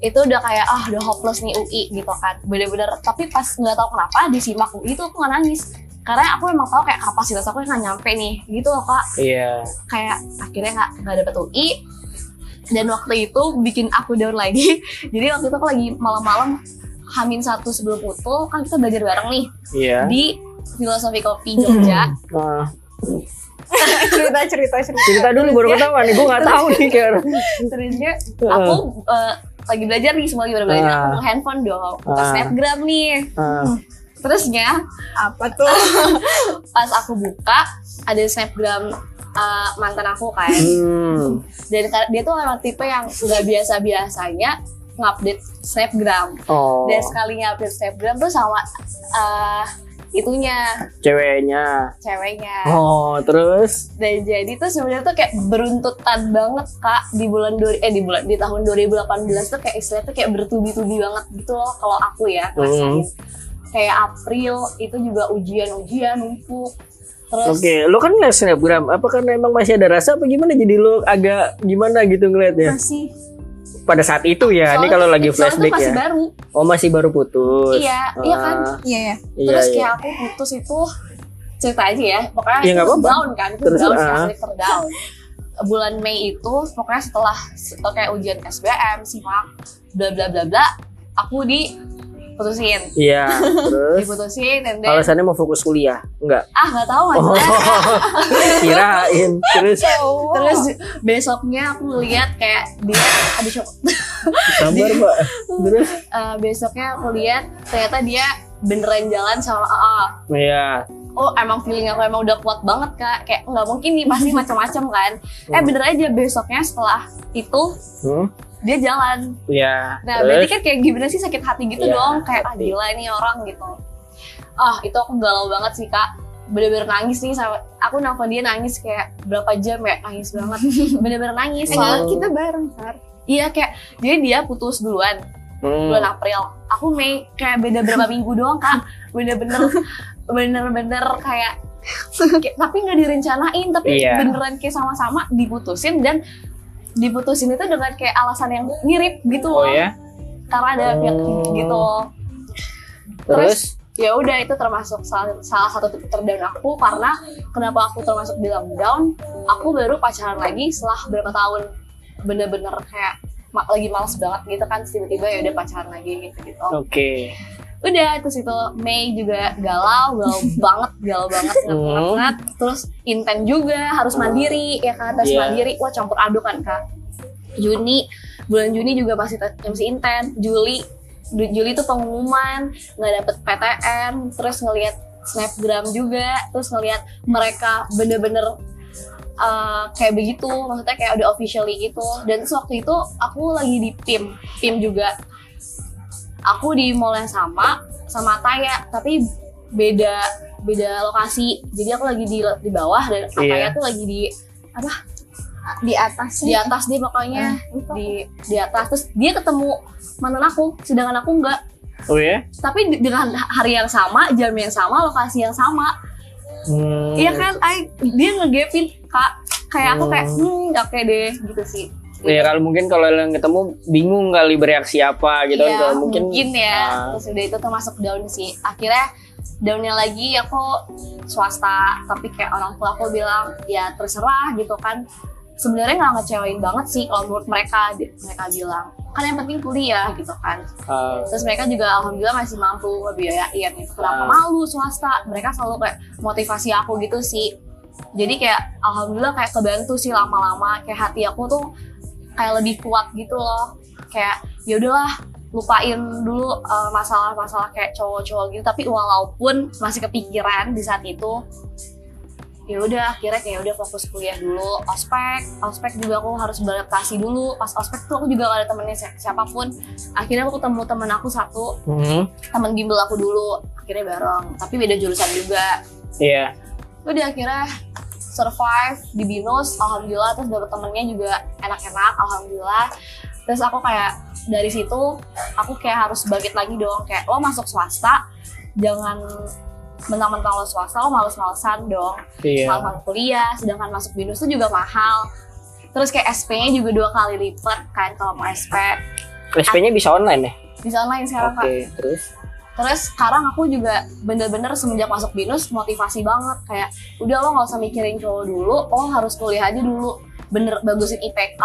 Itu udah kayak ah udah hopeless nih UI gitu kan. Bener-bener tapi pas nggak tahu kenapa di simak UI itu aku nggak nangis. Karena aku emang tahu kayak kapasitas aku nggak nyampe nih gitu loh kak. Iya. kayak akhirnya nggak nggak dapet UI dan waktu itu bikin aku down lagi. Jadi waktu itu aku lagi malam-malam hamin satu sebelum putul kan kita belajar bareng nih. Iya. di filosofi kopi Jogja Nah, cerita cerita cerita cerita dulu baru ketahuan nih. Gue nggak tahu nih kayak. terusnya aku eh, lagi belajar nih semua lagi pada belajar aku Ah. buka handphone dong buka Ah. snapgram nih Ah, terusnya apa tuh pas aku buka ada snapgram eh, mantan aku kan hmm. dan dia tuh emang tipe yang nggak biasa biasanya ngupdate snapgram Oh. dan sekalinya update snapgram tuh sama eh, itunya Ceweknya. ceweknya Oh, terus? dan jadi tuh sebenarnya tuh kayak beruntutan banget kak di bulan dua eh di bulan di tahun 2018 tuh kayak istilahnya tuh kayak bertubi-tubi banget gitu loh kalau aku ya ngerasain kayak April itu juga ujian-ujian numpuk terus Oke, lo kan ngeliat snapgram. Apa karena emang masih ada rasa apa gimana? Jadi lo agak gimana gitu ngeliatnya? masih Pada saat itu ya. Ini soalnya- kalau lagi soalnya tuh flashback masih ya. baru Oh, masih baru putus. iya iya kan Ah, iya ya Iya, terus iya. kayak aku putus itu cerita aja ya pokoknya Iya, nggak apa-apa. down kan Terus, down asli terdown bulan Mei itu pokoknya setelah setelah kayak ujian SBM simak bla bla bla bla aku diputusin Iya, terus diputusin dan then alasannya mau fokus kuliah? Enggak. ah nggak tahu Oh, maksudnya kirain. Terus terus besoknya aku lihat kayak dia ada shock sabar, Mbak. Terus Eh, besoknya aku lihat ternyata dia beneran jalan sama AA iya. oh emang feeling aku emang udah kuat banget kak kayak nggak mungkin nih pasti macam-macam kan eh bener aja besoknya setelah itu Hmm? Dia jalan. Iya. nah Terus? berarti kan kayak gimana sih sakit hati gitu Iya, dong? kayak ah gila ini orang gitu. Ah itu aku galau banget sih kak. Bener-bener nangis nih sama aku nelfon dia nangis kayak berapa jam ya? Nangis banget. Bener-bener nangis. Eh, soalnya kita bareng Sar iya kayak jadi dia putus duluan Hmm. bulan April. Aku Mei kayak beda berapa minggu doang kak. Bener-bener bener-bener kayak kayak- tapi nggak direncanain tapi Iya. beneran kayak sama-sama diputusin dan diputusin itu dengan kayak alasan yang mirip gitu Oh loh ya. karena ada pihak Oh. gitu Terus? ya udah itu termasuk salah, salah satu titik terdown aku karena kenapa aku termasuk dalam down aku baru pacaran lagi setelah berapa tahun bener-bener kayak lagi males banget gitu kan terus tiba-tiba ya udah pacaran lagi gitu gitu Oke. Udah terus itu Mei juga galau galau banget galau banget Hmm. banget terus Inten juga harus mandiri ya kan tes Iya. mandiri. Wah campur aduk kan kak. Juni bulan Juni juga masih tes- masih Inten Juli Juli tuh pengumuman nggak dapet PTN terus ngelihat snapgram juga terus ngelihat mereka bener-bener uh, kayak begitu. Maksudnya kayak udah officially gitu. Dan waktu itu aku lagi di PIM PIM juga aku di mall yang sama sama Taya tapi beda beda lokasi. Jadi aku lagi di di bawah dan Taya Iya. tuh lagi di apa? Di atas di atas dia pokoknya. Di di atas. Terus dia ketemu mantan aku sedangkan aku enggak. Oh ya. tapi di- dengan hari yang sama jam yang sama lokasi yang sama. Hmm. iya kan? Ay dia ngegapin kak. Kayak aku kayak Hmm. hmm oke deh gitu sih Ya kalau mungkin kalau yang ketemu bingung kali bereaksi apa gitu kan Iya, kalau mungkin, ya. ah, Terus udah itu termasuk down sih. Akhirnya downnya lagi aku swasta, tapi kayak orang tua aku bilang ya terserah gitu kan. Sebenarnya nggak ngecewain banget sih kalau menurut mereka. Mereka bilang kan yang penting kuliah gitu kan. ah, Terus mereka juga alhamdulillah masih mampu ngebiayain gitu. Kenapa Ah. malu swasta? Mereka selalu kayak motivasi aku gitu sih. Jadi kayak alhamdulillah kayak kebantu sih lama-lama kayak hati aku tuh kayak lebih kuat gitu loh. Kayak ya udahlah lupain dulu uh, masalah-masalah kayak cowok-cowok gitu. Tapi walaupun masih kepikiran di saat itu ya udah akhirnya kayak udah fokus kuliah dulu. Ospek ospek juga aku harus beradaptasi dulu. Pas ospek tuh aku juga gak ada temennya si- siapa pun. Akhirnya aku ketemu temen aku satu mhm, temen bimbel aku dulu akhirnya bareng. Tapi beda jurusan juga. Iya. Udah akhirnya survive di binus alhamdulillah. Terus dapet temennya juga enak-enak alhamdulillah. Terus aku kayak dari situ aku kayak harus bangkit lagi dong. Kayak lo masuk swasta jangan mentang-mentang lo swasta lo males-malesan dong. Iya. Mahal kuliah sedangkan masuk binus tuh juga mahal. Terus kayak SP-nya juga dua kali lipat kan kalau mau SP SP-nya bisa online ya? Bisa online sekarang oke kak terus Terus sekarang aku juga bener-bener semenjak masuk binus motivasi banget kayak udah lo nggak usah mikirin cowok dulu, lo harus kuliah aja dulu, bener bagusin IPK.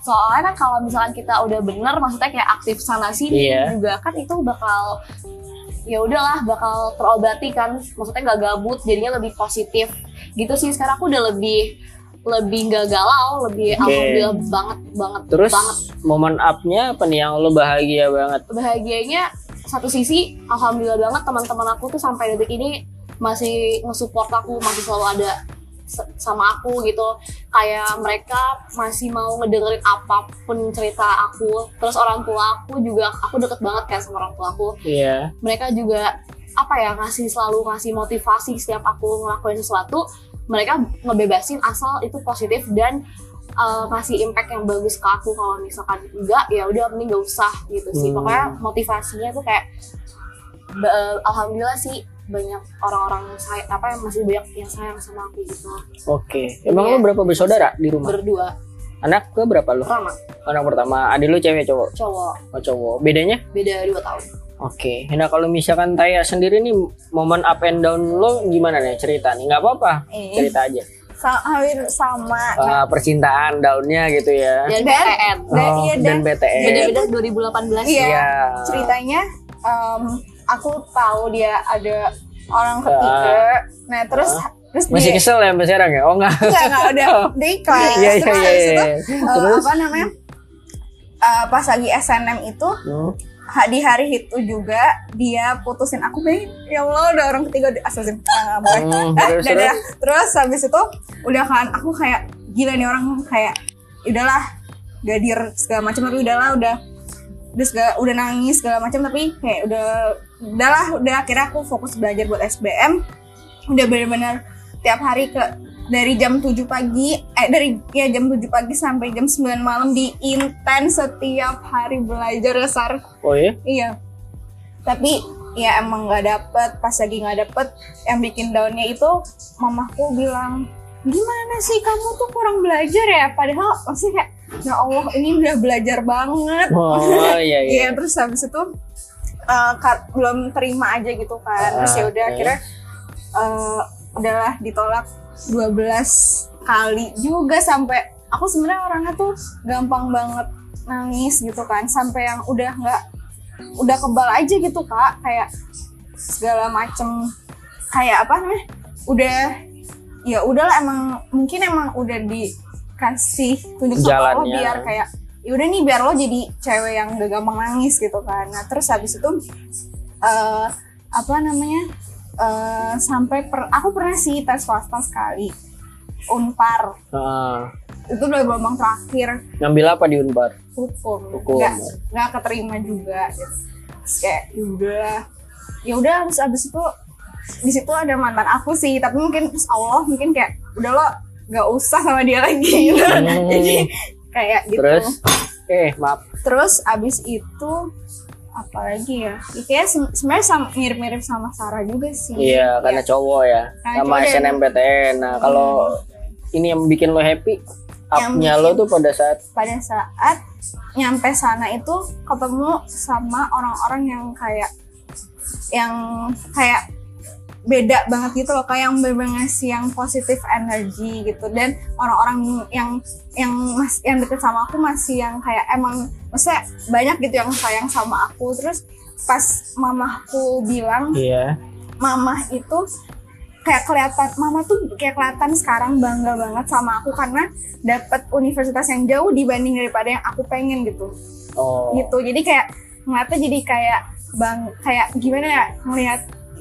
Soalnya kan kalau misalkan kita udah bener, maksudnya kayak aktif sana sini Iya. juga kan itu bakal ya udahlah bakal terobati kan, maksudnya nggak gabut, jadinya lebih positif gitu sih. Sekarang aku udah lebih lebih nggak galau, lebih Oke. alhamdulillah banget banget terus banget momen up-nya apa nih yang lo bahagia banget bahagianya satu sisi alhamdulillah banget teman-teman aku tuh sampai detik ini masih nge-support aku masih selalu ada sama aku gitu. Kayak mereka masih mau ngedengerin apa pun cerita aku. Terus orang tua aku juga aku deket banget kan sama orang tua aku. Iya. Mereka juga apa ya ngasih selalu ngasih motivasi setiap aku ngelakuin sesuatu mereka ngebebasin asal itu positif dan uh, ngasih impact yang bagus ke aku kalau misalkan enggak ya udah mending gak usah gitu sih. Hmm. pokoknya motivasinya tuh kayak alhamdulillah sih banyak orang-orang saya apa yang masih banyak yang sayang sama aku gitu. Oke. Emang Iya. lo berapa bersaudara di rumah? Berdua. Anak ke berapa lo Rama anak pertama. Adik lo cewek cowok? Cowok. Oh cowok. Bedanya? Beda dua tahun. Oke, nah kalau misalkan Taya sendiri nih momen up and down lo gimana nih cerita nih? Nggak apa-apa, Eh, cerita aja. Sa- hampir sama. Ah, percintaan downnya gitu ya. dan Dan- PTN Dan- oh, iya, dan dan- BTS. beda-beda 2018 Iya. Iya. ceritanya em, aku tahu dia ada orang ketiga nah terus terus Masih dia kesel ya sampai sekarang ya? Oh enggak. enggak enggak udah dia kelas Iya iya terus iya. iya. eh, Terus? apa namanya eh, pas lagi SNM itu Hmm. Di hari itu juga dia putusin aku pengen ya Allah udah orang ketiga di asasin ah, boleh. Hmm, Eh, terus habis itu udah kan aku kayak gila nih orang kayak udahlah gadir segala macam tapi udahlah udah udah segala, udah nangis segala macam tapi kayak udah udahlah udah akhirnya aku fokus belajar buat SBM udah bener-bener tiap hari ke dari jam 7 pagi eh dari ya jam 7 pagi sampai jam 9 malam di intens setiap hari belajar dasar Oh iya? Iya. Tapi ya emang nggak dapet. Pas lagi nggak dapet, yang bikin daunnya itu mamaku bilang, gimana sih kamu tuh kurang belajar ya? Padahal masih kayak, ya Allah ini udah belajar banget. Oh iya iya. Iya terus habis itu eh, ka- belum terima aja gitu kan. Terus ya udah Ah, oke. akhirnya eh, udahlah ditolak 12 kali juga sampai aku sebenarnya orangnya tuh gampang banget nangis gitu kan sampai yang udah nggak udah kebal aja gitu kak. Kayak segala macem. Kayak apa namanya? Udah ya udahlah emang mungkin emang udah dikasih tunjuk sama Allah Jalannya. biar kayak ya udah nih biar lo jadi cewek yang gak gampang nangis gitu kan. Nah terus habis itu eh apa namanya eh sampai per, aku pernah sih tes swasta sekali unpar Ah, itu udah gelombang terakhir ngambil apa di Unpar? hukum Hukum. nggak nggak keterima juga gitu. Terus kayak ya udah ya udah terus abis itu di situ ada mantan aku sih tapi mungkin terus Allah mungkin kayak udah lo nggak usah sama dia lagi gitu. Hmm. jadi kayak gitu Terus? Eh maaf. terus abis itu apalagi ya? Ya kayak sebenarnya sama- mirip-mirip sama Sarah juga sih. Iya karena cowok ya. Karena Sama cowok dan- SNMPTN. Nah kalau ini yang bikin lo happy up-nya lo tuh pada saat pada saat nyampe sana itu ketemu sama orang-orang yang kayak yang kayak beda banget gitu loh kayak yang bener ngasih yang positif energi gitu. Dan orang-orang yang yang mas yang deket sama aku masih yang kayak emang maksudnya banyak gitu yang sayang sama aku. Terus pas mamaku bilang iya. mama itu kayak kelihatan mama tuh kayak kelihatan sekarang bangga banget sama aku karena dapat universitas yang jauh dibanding daripada yang aku pengen gitu. Oh. Gitu. Jadi kayak ngeliatnya jadi kayak bang kayak gimana ya ngelihat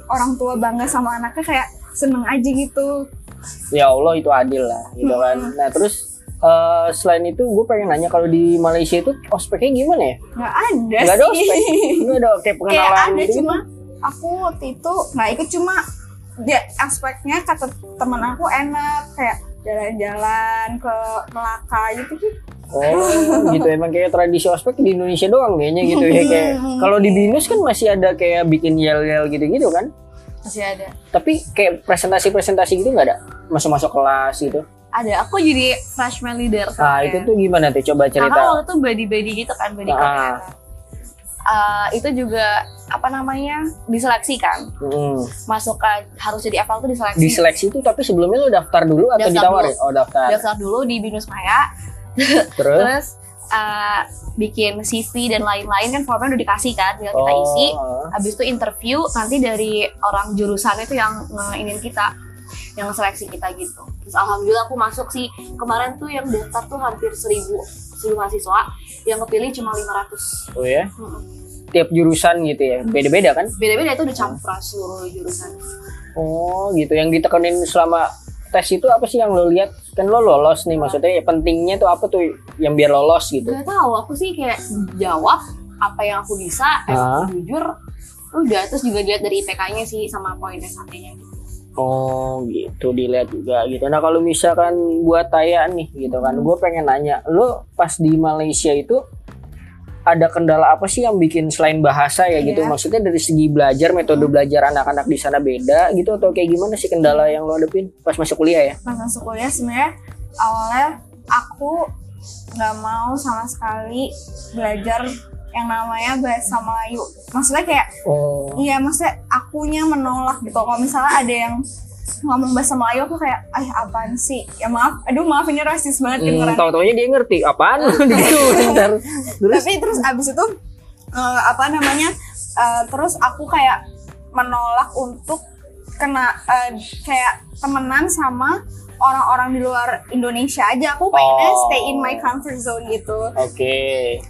orang tua bangga sama anaknya kayak seneng aja gitu. Ya Allah itu adil lah gitu kan. Hmm. nah terus eh, selain itu gue pengen nanya kalau di Malaysia itu ospeknya gimana ya? Nggak ada nggak ada ospek? Nggak ada kayak kayak pengenalan ada gitu? cuma aku waktu itu nggak ikut cuma dia aspeknya kata temen aku enak kayak jalan-jalan ke Melaka gitu gitu Oh gitu. Emang kayak tradisi ospek di Indonesia doang kayaknya gitu ya. Kayak kalau di binus kan masih ada kayak bikin yel-yel gitu-gitu kan? Masih ada. Tapi kayak presentasi-presentasi gitu nggak ada? Masuk-masuk kelas gitu? Ada. Aku jadi freshman leader nah itu tuh gimana tuh? Coba karena cerita waktu itu body body gitu kan body Ah. Eh, itu juga apa namanya diseleksi kan Hmm. masuk ke harus jadi eval tuh diseleksi. Di seleksi itu tapi sebelumnya lo daftar dulu atau Daftar ditawarin? oh daftar. Daftar dulu di binus maya terus? Terus eh, bikin CV dan lain-lain kan formnya udah dikasih kan tinggal kita Oh, isi. Habis itu interview nanti dari orang jurusan itu yang ngeinin kita yang seleksi kita gitu. Terus alhamdulillah aku masuk sih. Kemarin tuh yang daftar tuh hampir seribu seribu mahasiswa. Yang kepilih cuma 500 oh ya? Mm-mm. tiap jurusan gitu ya? Beda-beda kan? Beda-beda itu udah campuran seluruh jurusan. Oh gitu. Yang ditekenin selama tes itu apa sih yang lo lihat? Kan lo lolos nih maksudnya ya pentingnya tuh apa tuh yang biar lolos gitu? Gak tahu aku sih kayak jawab apa yang aku bisa Ah. jujur udah. Terus juga dilihat dari IPK-nya sih sama poin SAT-nya Oh gitu. Dilihat juga gitu. Nah kalau misalkan buat Taya nih gitu kan, gue pengen nanya, lo pas di Malaysia itu ada kendala apa sih yang bikin selain bahasa ya gitu? Iya. Maksudnya dari segi belajar, metode belajar anak-anak di sana beda gitu atau kayak gimana sih kendala yang lo hadapin pas masuk kuliah ya? pas masuk kuliah sebenarnya awalnya aku nggak mau sama sekali belajar yang namanya bahasa Melayu. Maksudnya kayak Oh. iya maksudnya akunya menolak gitu. Kalau misalnya ada yang ngomong bahasa Melayu aku kayak ah apaan sih? Ya maaf, aduh maaf ini rasis banget Hmm, kedengeran. tahu-taunya dia ngerti apaan gitu bentar. Terus Tapi terus abis itu eh, apa namanya? eh, terus aku kayak menolak untuk kena eh, kayak temenan sama orang-orang di luar Indonesia aja. Aku pengennya Oh. stay in my comfort zone gitu. oke.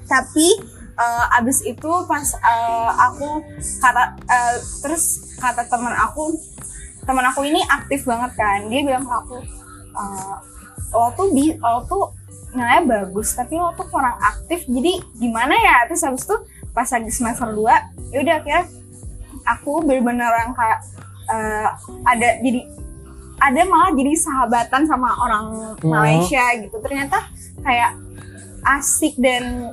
Tapi eh, abis itu pas eh, aku kata eh, terus kata teman aku teman aku ini aktif banget kan. Dia bilang ke aku eh, lo tuh bi lo tuh nilainya bagus tapi lo tuh kurang aktif jadi gimana ya terus habis itu pas lagi semester 2 ya udah akhirnya aku bener-bener yang kayak eh, ada jadi ada malah jadi sahabatan sama orang Hmm. Malaysia gitu ternyata kayak asik dan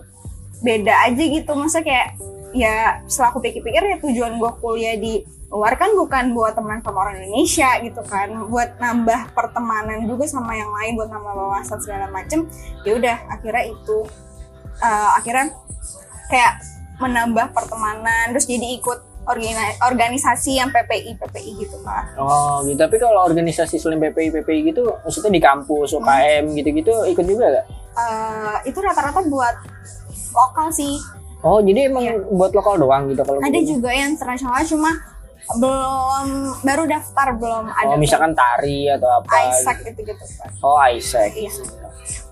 beda aja gitu masa kayak ya setelah aku pikir-pikir ya tujuan gue kuliah di luar kan bukan buat teman sama orang Indonesia gitu kan buat nambah pertemanan juga sama yang lain buat nambah wawasan segala macem ya udah akhirnya itu eh, akhirnya kayak menambah pertemanan terus jadi ikut organi- organisasi yang PPI PPI gitu kan Oh gitu. Tapi kalau organisasi selain PPI PPI gitu, maksudnya di kampus UKM gitu-gitu ikut juga gak? Eh, itu rata-rata buat lokal sih Oh jadi emang Iya. buat lokal doang gitu kalau ada gitu? juga yang internasional cuma belum baru daftar belum ada Oh misalkan tari atau apa? Isaac gitu. gitu kan Oh Isaac. Iya.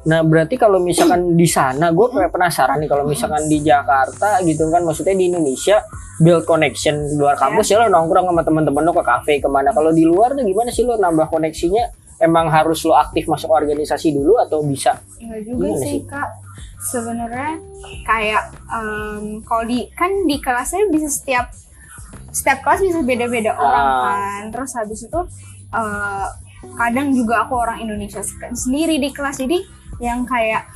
Nah berarti kalau misalkan di sana, gue penasaran nih kalau misalkan di Jakarta gitu kan, maksudnya di Indonesia build connection di luar kampus ya lo nongkrong sama teman-teman lo ke kafe ke mana. Kalau di luar tuh gimana sih lo nambah koneksinya? Emang harus lo aktif masuk organisasi dulu atau bisa? Enggak juga Gimana sih sih? kak sebenarnya kayak em, kalau di kan di kelasnya bisa setiap setiap kelas bisa beda-beda orang Ah. kan terus habis itu eh, kadang juga aku orang Indonesia sendiri di kelas jadi yang kayak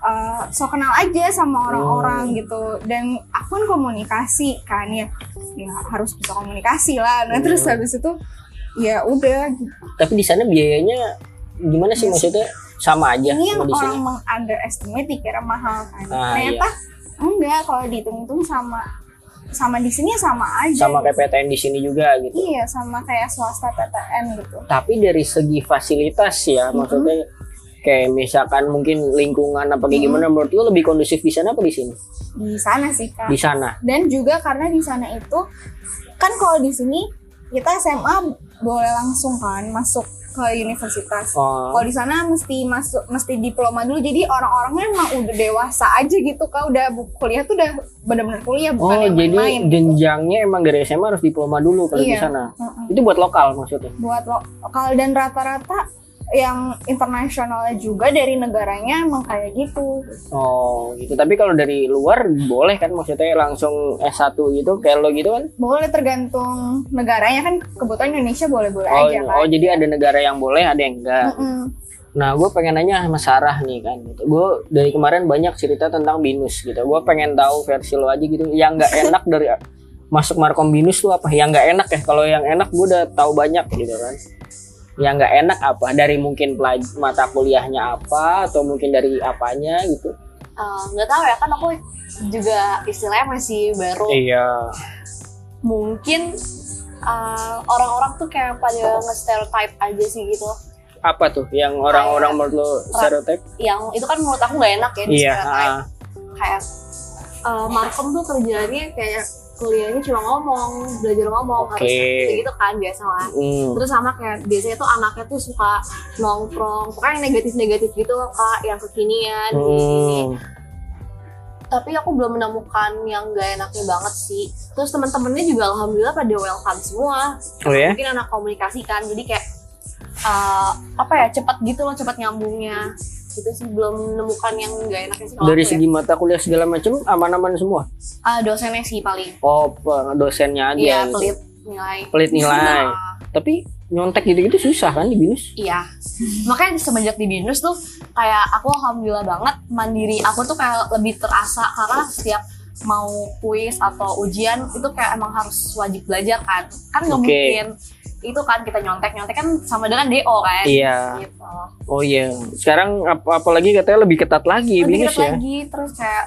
eh, so kenal aja sama orang-orang gitu dan aku kan komunikasi kan ya ya harus bisa komunikasi lah nah terus Hmm. habis itu ya udah gitu. Tapi di sana biayanya gimana sih Iya sih. maksudnya? sama aja ini yang orang meng-underestimate dikira mahal kan Ah, ternyata enggak kalau dihitung-hitung sama sama di sini sama aja Sama kayak PTN di sini juga gitu. iya sama kayak swasta PTN gitu Tapi dari segi fasilitas ya, maksudnya kayak misalkan mungkin lingkungan apa kayak gimana menurut lu lebih kondusif di sana apa di sini? di sana sih kak Di sana. dan juga karena di sana itu kan kalau di sini kita SMA boleh langsung kan masuk ke universitas Oh. kalau di sana mesti masuk mesti diploma dulu jadi orang-orangnya emang udah dewasa aja gitu kak udah kuliah tuh udah benar-benar kuliah bukan Oh, yang jadi main-main jenjangnya emang dari SMA harus diploma dulu kalau di Iya. sana. Mm-mm. Itu buat lokal maksudnya. buat lo- lokal dan rata-rata yang internasionalnya juga dari negaranya emang kayak gitu Oh, gitu. Tapi kalau dari luar boleh kan maksudnya langsung S1 gitu kayak lo gitu kan? boleh tergantung negaranya kan kebetulan Indonesia boleh-boleh Oh, aja kan oh jadi ada negara yang boleh, ada yang enggak. Mm-mm. Nah, gue pengen nanya sama Sarah nih kan. Gitu. Gue dari kemarin banyak cerita tentang binus gitu. Gue pengen tahu versi lo aja gitu. Yang nggak enak dari masuk markom binus tuh apa? Yang nggak enak ya. Kalau yang enak gue udah tahu banyak gitu kan. Yang nggak enak apa? Dari mungkin pelaj- mata kuliahnya apa atau mungkin dari apanya gitu? Eh, nggak tahu ya kan aku juga istilahnya masih baru Iya. mungkin eh, orang-orang tuh kayak pada nge-stereotype aja sih gitu Apa tuh yang orang-orang menurut lo stereotip? yang itu kan menurut aku nggak enak ya di Iya. stereotype ah. kayak eh, Markom tuh kerjaannya kayak kuliahnya cuma ngomong belajar ngomong Oke. harus kayak gitu kan biasa lah Hmm. terus sama kayak biasanya tuh anaknya tuh suka nongkrong pokoknya yang negatif-negatif gitu loh kak yang kekinian Hmm. tapi aku belum menemukan yang gak enaknya banget sih terus teman-temannya juga alhamdulillah pada welcome semua Oh ya? mungkin anak komunikasi kan jadi kayak uh, apa ya cepat gitu loh cepat nyambungnya itu sih belum menemukan yang gak enaknya sih kalau Dari ya. segi mata kuliah segala macam aman-aman semua. Ah, dosennya sih paling Oh, dosennya aja. iya gitu. pelit nilai Pelit nilai. Nah, Tapi nyontek gitu-gitu susah kan di binus? iya makanya semenjak di binus tuh kayak aku alhamdulillah banget mandiri aku tuh kayak lebih terasa karena setiap mau kuis atau ujian itu kayak emang harus wajib belajar kan kan nggak Oke. mungkin itu kan kita nyontek nyontek kan sama dengan do kan Iya. gitu Oh iya. Sekarang ap apalagi katanya lebih ketat lagi lebih ketat ya. lagi terus kayak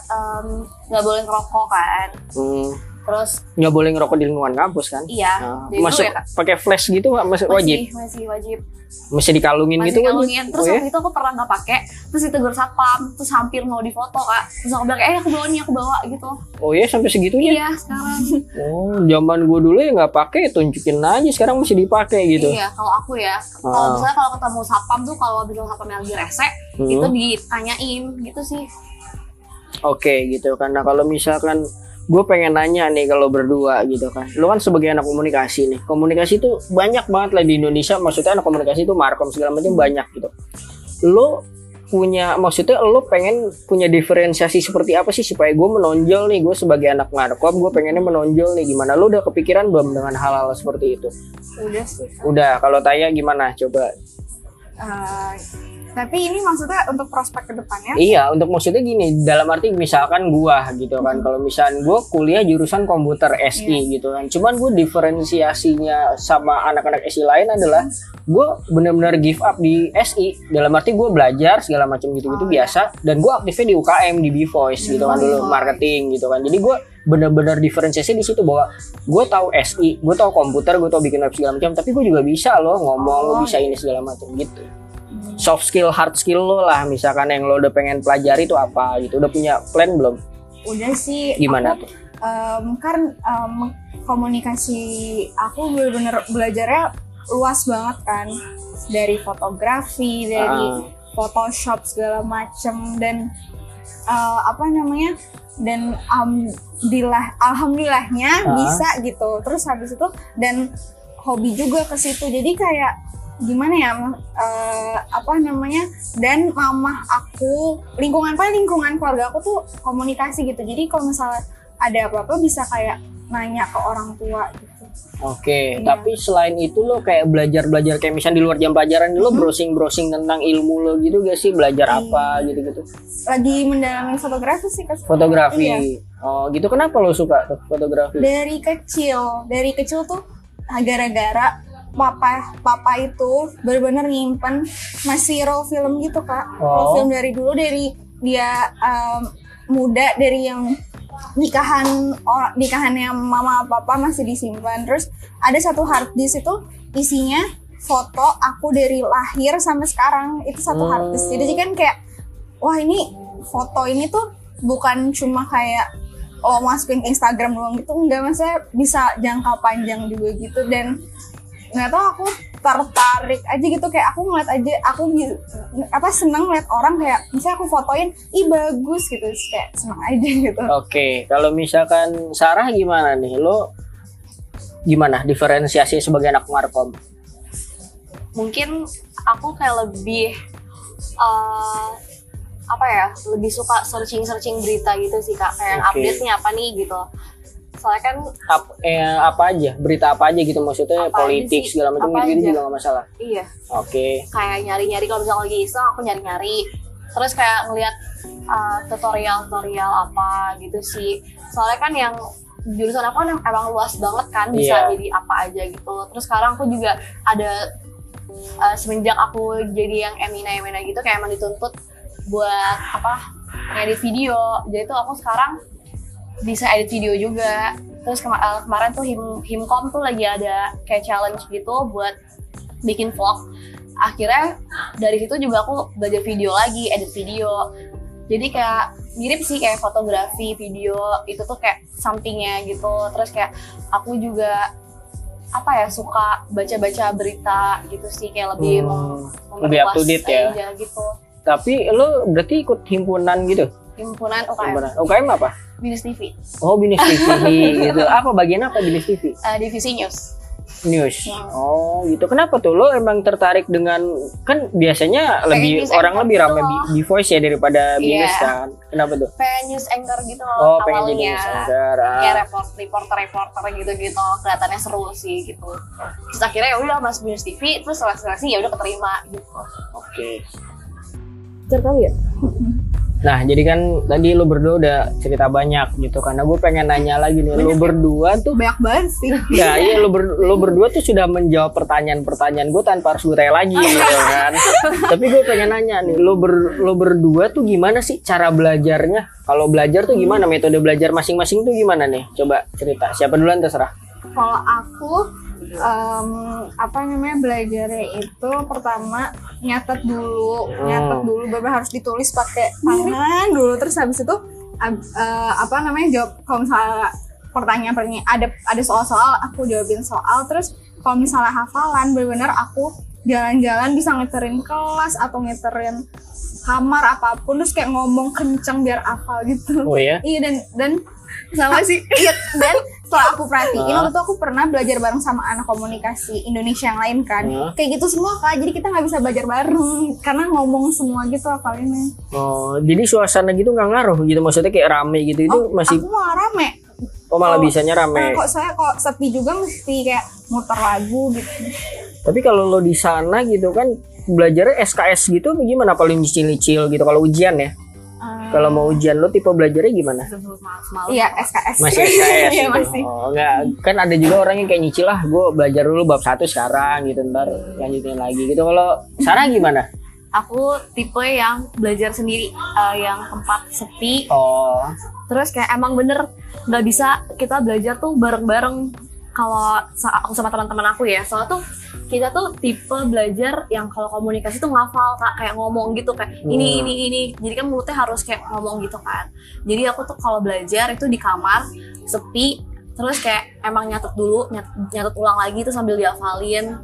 nggak boleh ngerokok kan Hmm. Terus Nggak boleh ngerokok di lingkungan kampus kan? iya Nah, masuk ya, pakai flash gitu nggak? masih wajib? masih masih wajib Masih dikalungin masih gitu wajib? kalungin terus oh, ya? waktu itu aku pernah nggak pakai terus ditegur satpam terus hampir mau difoto kak terus aku bilang eh aku bawa nih aku bawa gitu Oh iya sampai segitunya? iya sekarang Oh, zaman gue dulu ya nggak pakai, tunjukin aja. Sekarang masih dipakai gitu. iya kalau aku ya Ah. kalau misalnya kalau ketemu satpam tuh kalau misalnya satpam yang lagi rese Hmm. itu ditanyain gitu sih Oke gitu kan. Nah kalau misalkan gue pengen nanya nih kalau berdua gitu kan. Lu kan sebagai anak komunikasi nih. Komunikasi itu banyak banget lah di Indonesia. Maksudnya anak komunikasi itu markom segala macam banyak gitu. Lu punya maksudnya lu pengen punya diferensiasi seperti apa sih supaya gue menonjol nih? Gue sebagai anak markom gue pengennya menonjol nih. Gimana? Lu udah kepikiran belum dengan hal-hal seperti itu? Udah sih udah. Kalau Taya gimana? Coba. Eh, tapi ini maksudnya untuk prospek ke depannya Iya, untuk maksudnya gini, dalam arti misalkan gua gitu kan, kalau misalkan gua kuliah jurusan komputer SI gitu kan, cuman gua diferensiasinya sama anak-anak SI lain adalah gua benar-benar give up di SI, dalam arti gua belajar segala macam gitu-gitu Oh, biasa, dan gua aktifnya di UKM di B-Voice gitu kan dulu marketing gitu kan, jadi gua benar-benar diferensiasi di situ bahwa gue tahu SI, gue tahu komputer, gue tahu bikin web segala macam, tapi gue juga bisa loh ngomong, Oh, bisa ini segala macam gitu soft skill hard skill lo lah. Misalkan yang lo udah pengen pelajari itu apa gitu. Udah punya plan belum? Udah sih gimana aku, tuh? em, kan em, komunikasi aku bener-bener belajarnya luas banget kan. Dari fotografi dari Ah. Photoshop segala macem dan eh, apa namanya dan alhamdulillah alhamdulillahnya Ah. bisa gitu. Terus habis itu dan hobi juga ke situ. Jadi kayak gimana ya eh, apa namanya dan mamah aku lingkungan paling lingkungan keluarga aku tuh komunikasi gitu jadi kalau misalnya ada apa-apa bisa kayak nanya ke orang tua gitu oke Iya. tapi selain itu lo kayak belajar belajar kayak misalnya di luar jam pelajaran lo Mhm. browsing browsing tentang ilmu lo gitu gak sih belajar Iya. apa gitu gitu lagi mendalami fotografi sih Kak. fotografi Iya. oh gitu kenapa lo suka fotografi dari kecil dari kecil tuh gara-gara papa papa itu benar-benar nyimpen masih roll film gitu kak. Roll Oh. film dari dulu dari dia em, muda dari yang nikahan nikahannya mama papa masih disimpan. Terus ada satu hard disk itu isinya foto aku dari lahir sampai sekarang. Itu satu hard disk. Jadi kan kayak wah ini foto ini tuh bukan cuma kayak lo masukin ke Instagram doang gitu. Enggak maksudnya bisa jangka panjang juga gitu. Dan nggak tahu aku tertarik aja gitu kayak aku ngeliat aja aku apa seneng ngeliat orang kayak misalnya aku fotoin ih bagus gitu Terus kayak seneng aja gitu Oke, kalau misalkan Sarah gimana nih? Lo gimana diferensiasi sebagai anak markom? mungkin aku kayak lebih eh, apa ya lebih suka searching searching berita gitu sih kak kayak Oke. update nya apa nih gitu soalnya kan Ap- eh, apa aja? Berita apa aja gitu maksudnya Apa politik sih? segala macam Apa gitu, aja? juga gak masalah. iya Oke. kayak nyari-nyari kalau misalnya lagi iseng aku nyari-nyari terus kayak ngeliat uh, tutorial-tutorial apa gitu sih soalnya kan yang jurusan aku kan emang luas banget kan bisa Iya. jadi apa aja gitu terus sekarang aku juga ada uh, semenjak aku jadi yang Emina Emina gitu kayak emang dituntut buat apa ngedit video jadi tuh aku sekarang bisa edit video juga. Terus kema- uh, kemarin tuh him himkom tuh lagi ada kayak challenge gitu buat bikin vlog. Akhirnya dari situ juga aku belajar video lagi edit video. Jadi kayak mirip sih kayak fotografi video itu tuh kayak sampingnya gitu. Terus kayak aku juga apa ya suka baca-baca berita gitu sih kayak lebih Hmm, lebih up to date ya. aja gitu Tapi lo berarti ikut himpunan gitu? himpunan UKM Himpunan. UKM apa? Binus TV Oh, Binus TV gitu. Apa bagian apa Binus TV? eh, divisi news News. Ya. Oh, gitu. Kenapa tuh lo emang tertarik dengan kan biasanya lebih news orang lebih gitu ramai di, di voice ya daripada Binus Iya. kan. Kenapa tuh? pengen news anchor gitu loh Oh, pengen jadi awalnya news anchor. ah. kayak report reporter reporter gitu gitu kelihatannya seru sih gitu terus akhirnya ya udah masuk Binus TV terus seleksi seleksi ya udah keterima gitu Oke. Terkali ya Nah, jadi kan tadi lo berdua udah cerita banyak gitu karena gue pengen nanya lagi nih, lo berdua tuh banyak banget sih ya iya lo, ber- lo berdua tuh sudah menjawab pertanyaan-pertanyaan gue tanpa harus gue tanya lagi gitu kan. Tapi gue pengen nanya nih, lo ber lo berdua tuh gimana sih cara belajarnya? Kalau belajar tuh gimana metode belajar masing-masing tuh gimana nih? Coba cerita. Siapa duluan terserah. kalau aku em, apa namanya belajarnya itu pertama nyatet dulu nyatet Hmm. dulu beberapa harus ditulis pakai tangan dulu terus habis itu ab- eh, apa namanya jawab kalau misalnya pertanyaan pertanyaan ada ada soal-soal aku jawabin soal terus kalau misalnya hafalan benar-benar aku jalan-jalan bisa ngeterin kelas atau ngeterin kamar apa pun terus kayak ngomong kenceng biar hafal gitu Oh ya. Iya dan dan sama sih. Iya dan setelah aku perhatiin waktu itu aku pernah belajar bareng sama anak komunikasi Indonesia yang lain kan. Ah. Kayak gitu semua kak. Jadi kita nggak bisa belajar bareng karena ngomong semua gitu hafalinnya. Oh, jadi suasana gitu nggak ngaruh gitu maksudnya kayak rame gitu itu Oh, masih aku malah rame. oh malah oh, bisanya Nah, rame. kok saya kok sepi juga mesti kayak muter lagu gitu. Tapi kalau lo di sana gitu kan belajarnya SKS gitu gimana paling nyicil-nyicil gitu kalau ujian ya? Ah, Kalau mau ujian lo tipe belajarnya gimana? Iya SKS. Masih SKS Iya gitu. masih. Oh, enggak. Kan ada juga orang yang kayak nyicil lah, gue belajar dulu bab satu sekarang gitu ntar lanjutin lagi gitu. Kalau Sarah gimana? aku tipe yang belajar sendiri eh, yang tempat sepi Oh, terus kayak emang bener nggak bisa kita belajar tuh bareng-bareng kalau aku sama teman-teman aku ya soalnya tuh kita tuh tipe belajar yang kalau komunikasi tuh ngafal kak. Kayak ngomong gitu kayak ini Hmm. ini ini. Jadi kan mulutnya harus kayak ngomong gitu kan. Jadi aku tuh kalau belajar itu di kamar sepi terus kayak emang nyatet dulu nyatet, nyatet ulang lagi tuh sambil dihafalin.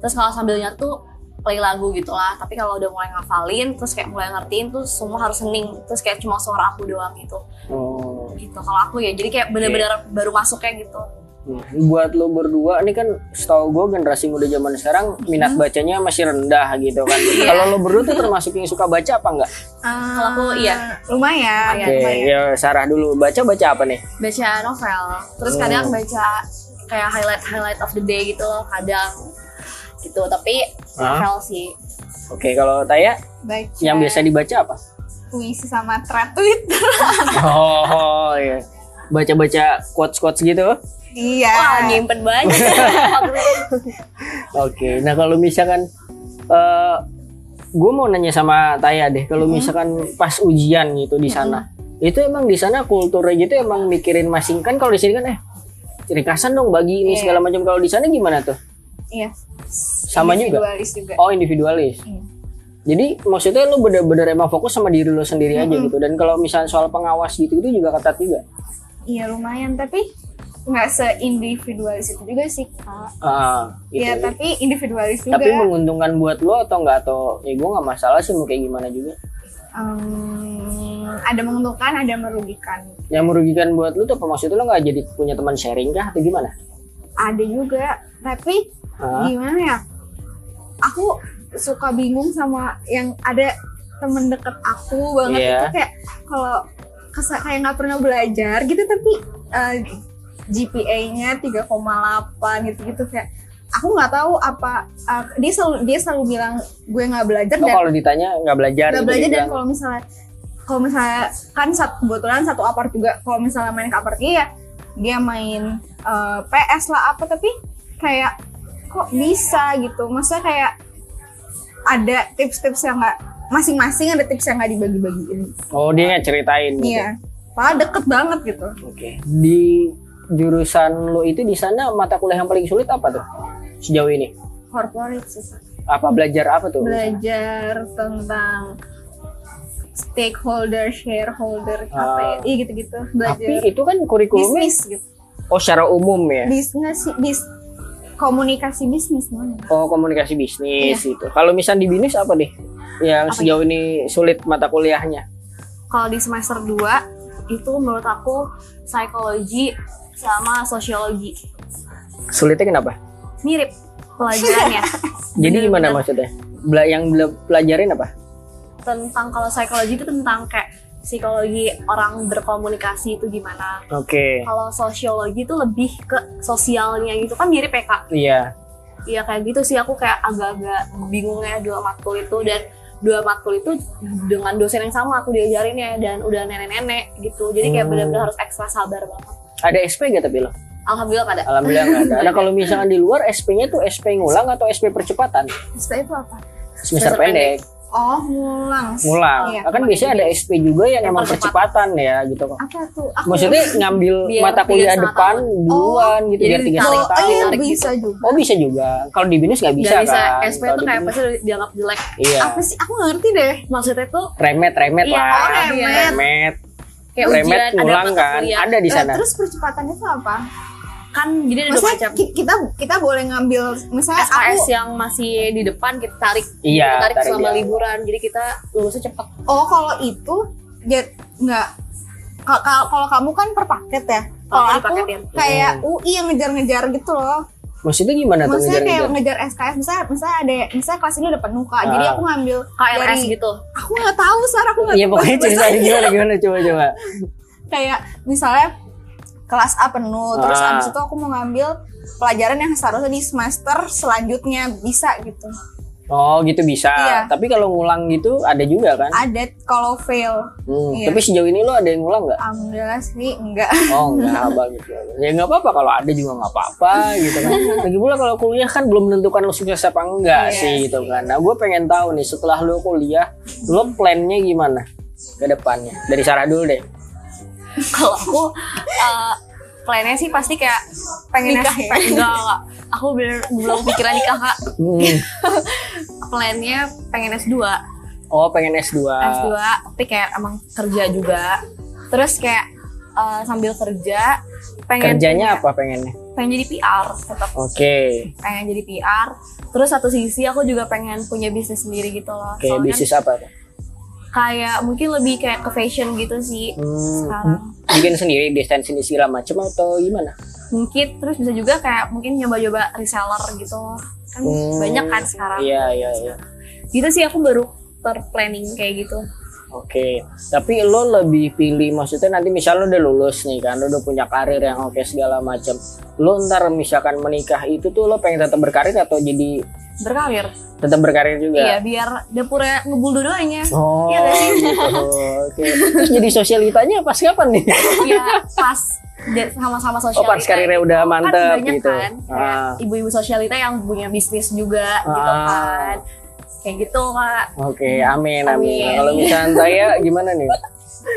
Terus kalau sambil nyatet tuh play lagu gitu lah. Tapi kalau udah mulai ngafalin terus kayak mulai ngertiin tuh semua harus hening. Terus kayak cuma suara aku doang gitu. Oh. gitu kalau aku ya. Jadi kayak bener-bener baru masuk kayak gitu Hmm. Buat lo berdua ini kan setahu gue generasi muda zaman sekarang minat bacanya masih rendah gitu kan. Kalau lo berdua tuh termasuk yang suka baca apa enggak? Kalau aku, iya. Lumayan. Oke, lumayan. ya Sarah dulu baca baca apa nih? baca novel terus Hmm. kadang baca kayak highlight highlight of the day gitu loh kadang gitu tapi novel sih Oke, kalau Taya Baca yang biasa dibaca apa? puisi sama thread Twitter. Oh, iya. baca-baca quotes-quotes gitu. Iya. Wah, nyimpen banyak. Oke, nah kalau misalkan eh gue mau nanya sama Taya deh, kalau misalkan pas ujian gitu di sana, itu emang di sana kulturnya gitu emang mikirin masing kan kalau di sini kan eh cerikasan dong bagi ini Iya. segala macam. Kalau di sana gimana tuh? Iya. Sama juga. Individualis juga. Oh individualis. Iya. Jadi maksudnya lu bener-bener emang fokus sama diri lu sendiri aja gitu. Dan kalau misalnya soal pengawas gitu itu juga ketat juga. Iya lumayan tapi nggak seindividualis itu juga sih kak. Ah, gitu. Iya tapi individualis juga. Tapi menguntungkan buat lo atau enggak atau ya gue nggak masalah sih mau kayak gimana juga. Em, ada menguntungkan, ada merugikan. Yang merugikan buat lu tuh apa maksudnya lo nggak jadi punya teman sharing kah atau gimana? Ada juga, tapi Ah, gimana ya? Aku suka bingung sama yang ada temen deket aku banget Iya. itu kayak kalau kayak nggak pernah belajar gitu tapi eh, GPA-nya 3,8 gitu-gitu kayak aku nggak tahu apa eh, dia selalu dia selalu bilang gue nggak belajar oh dan kalau ditanya nggak belajar. nggak gitu belajar dan kalau misalnya kalau misalnya kan satu kebetulan satu apart juga kalau misalnya main ke apart dia dia main eh, PS lah apa tapi kayak kok bisa gitu maksudnya kayak ada tips-tips yang nggak masing-masing ada tips yang nggak dibagi-bagiin Oh dia nggak ceritain. Gitu. iya malah deket banget gitu Oke. Di jurusan lo itu di sana mata kuliah yang paling sulit apa tuh sejauh ini? corporate sih Apa belajar apa tuh? belajar tentang stakeholder shareholder apa ya iya gitu-gitu Tapi belajar itu kan kurikulumnya bisnis gitu oh secara umum ya. bisnis bis komunikasi bisnis mana Oh komunikasi bisnis Iya. itu. Kalau misal di bisnis apa deh? Yang Apa sejauh ini sulit mata kuliahnya. Kalau di semester 2 itu menurut aku psikologi sama sosiologi Sulitnya kenapa? mirip pelajarannya. Jadi gimana maksudnya? Bela yang bela- pelajarin apa? tentang kalau psikologi itu tentang kayak psikologi orang berkomunikasi itu gimana. Oke. Kalau sosiologi itu lebih ke sosialnya gitu kan mirip ya kak. Iya. Iya kayak gitu sih aku kayak agak-agak bingung ya dua matkul itu dan dua matkul itu dengan dosen yang sama aku diajarinnya dan udah nenek-nenek gitu. Jadi kayak Hmm. benar-benar harus ekstra sabar banget. Ada SP gak tapi lo? Alhamdulillah nggak ada. Alhamdulillah nggak ada. Nah kalau misalkan di luar SP-nya tuh SP ngulang atau SP percepatan? SPI itu apa Semester Semester pendek. oh ngulang Ngulang. Iya. Kan biasanya ada SP juga yang emang percepatan ya gitu kok. apa tuh aku Maksudnya ngambil Biar mata kuliah depan tahun. duluan gitu jadi biar tiga setengah oh, tahun. iya Ditarik bisa juga Oh bisa juga. Kalau di binus nggak bisa Nggak bisa. kan? SP itu kayak binus- pasti dianggap jelek. Iya. apa sih aku nggak ngerti deh Maksudnya tuh Remet remet Iya, lah. oh, remet. Remet. Kayak Remet ujian ada kan? kuliah. Ada di sana. terus percepatannya itu apa kan jadi ada dua maksudnya macam. ki- kita kita boleh ngambil misalnya SKS aku yang masih di depan kita tarik Iya, kita tarik, tarik selama dia. liburan jadi kita lulusnya cepat oh kalau itu ya nggak ka- ka- kalau kamu kan per paket ya kalau Kalau aku kayak UI yang ngejar-ngejar gitu loh Maksudnya gimana tuh maksudnya kayak ngejar SKS misalnya misalnya ada misalnya kelas ini udah penuh kak. Jadi Ah. aku ngambil KLS dari gitu. Aku nggak tahu Sar. Aku nggak Iya tahu pokoknya ceritain gimana gimana? Coba coba. kayak misalnya kelas A penuh terus Ah. abis itu aku mau ngambil pelajaran yang seharusnya di semester selanjutnya bisa gitu Oh gitu bisa. Iya. Tapi kalau ngulang gitu ada juga kan? ada kalau fail Hmm, Iya. Tapi sejauh ini lo ada yang ngulang nggak? alhamdulillah sih enggak Oh enggak bagus. Ya nggak apa-apa kalau ada juga nggak apa-apa gitu kan. Lagi pula kalau kuliah kan belum menentukan lo sukses apa enggak Iya sih gitu kan. Nah gue pengen tahu nih setelah lo kuliah, lo plannya gimana ke depannya? Dari Sarah dulu deh. kalau aku uh, plannya sih pasti kayak pengen nikah ya? enggak, enggak. aku bener belum pikiran nikah kak Hmm. plannya pengen S2 Oh pengen S2. S2 tapi kayak emang kerja juga terus kayak uh, sambil kerja pengen Kerjanya punya- apa pengennya? pengen jadi PR tetap Oke. pengen jadi PR terus satu sisi aku juga pengen punya bisnis sendiri gitu loh Oke Soalnya bisnis apa tuh? Kayak mungkin lebih kayak ke fashion gitu sih Hmm, sekarang. bikin sendiri desain sendiri segala macam atau gimana? mungkin terus bisa juga kayak mungkin nyoba-nyoba reseller gitu. Kan Hmm, banyak kan sekarang. Iya iya iya. gitu sih aku baru terplanning kayak gitu Oke, tapi lo lebih pilih maksudnya nanti misal lo udah lulus nih kan, lo udah punya karir yang oke segala macam. Lo ntar misalkan menikah itu tuh lo pengen tetap berkarir atau jadi berkarir. Tetap berkarir juga. Iya, biar dapurnya ngebul dua-duanya. Oh, Iya nggak sih? oh, oke. Terus jadi sosialitanya pas kapan nih? Iya, pas sama-sama Oh, sosialita. pas karirnya udah kan mantep banyak gitu. kan Ah, ibu-ibu sosialita yang punya bisnis juga gitu Ah. kan kayak gitu kak Oke, amin, amin. Amin. Kalau misalnya saya gimana nih?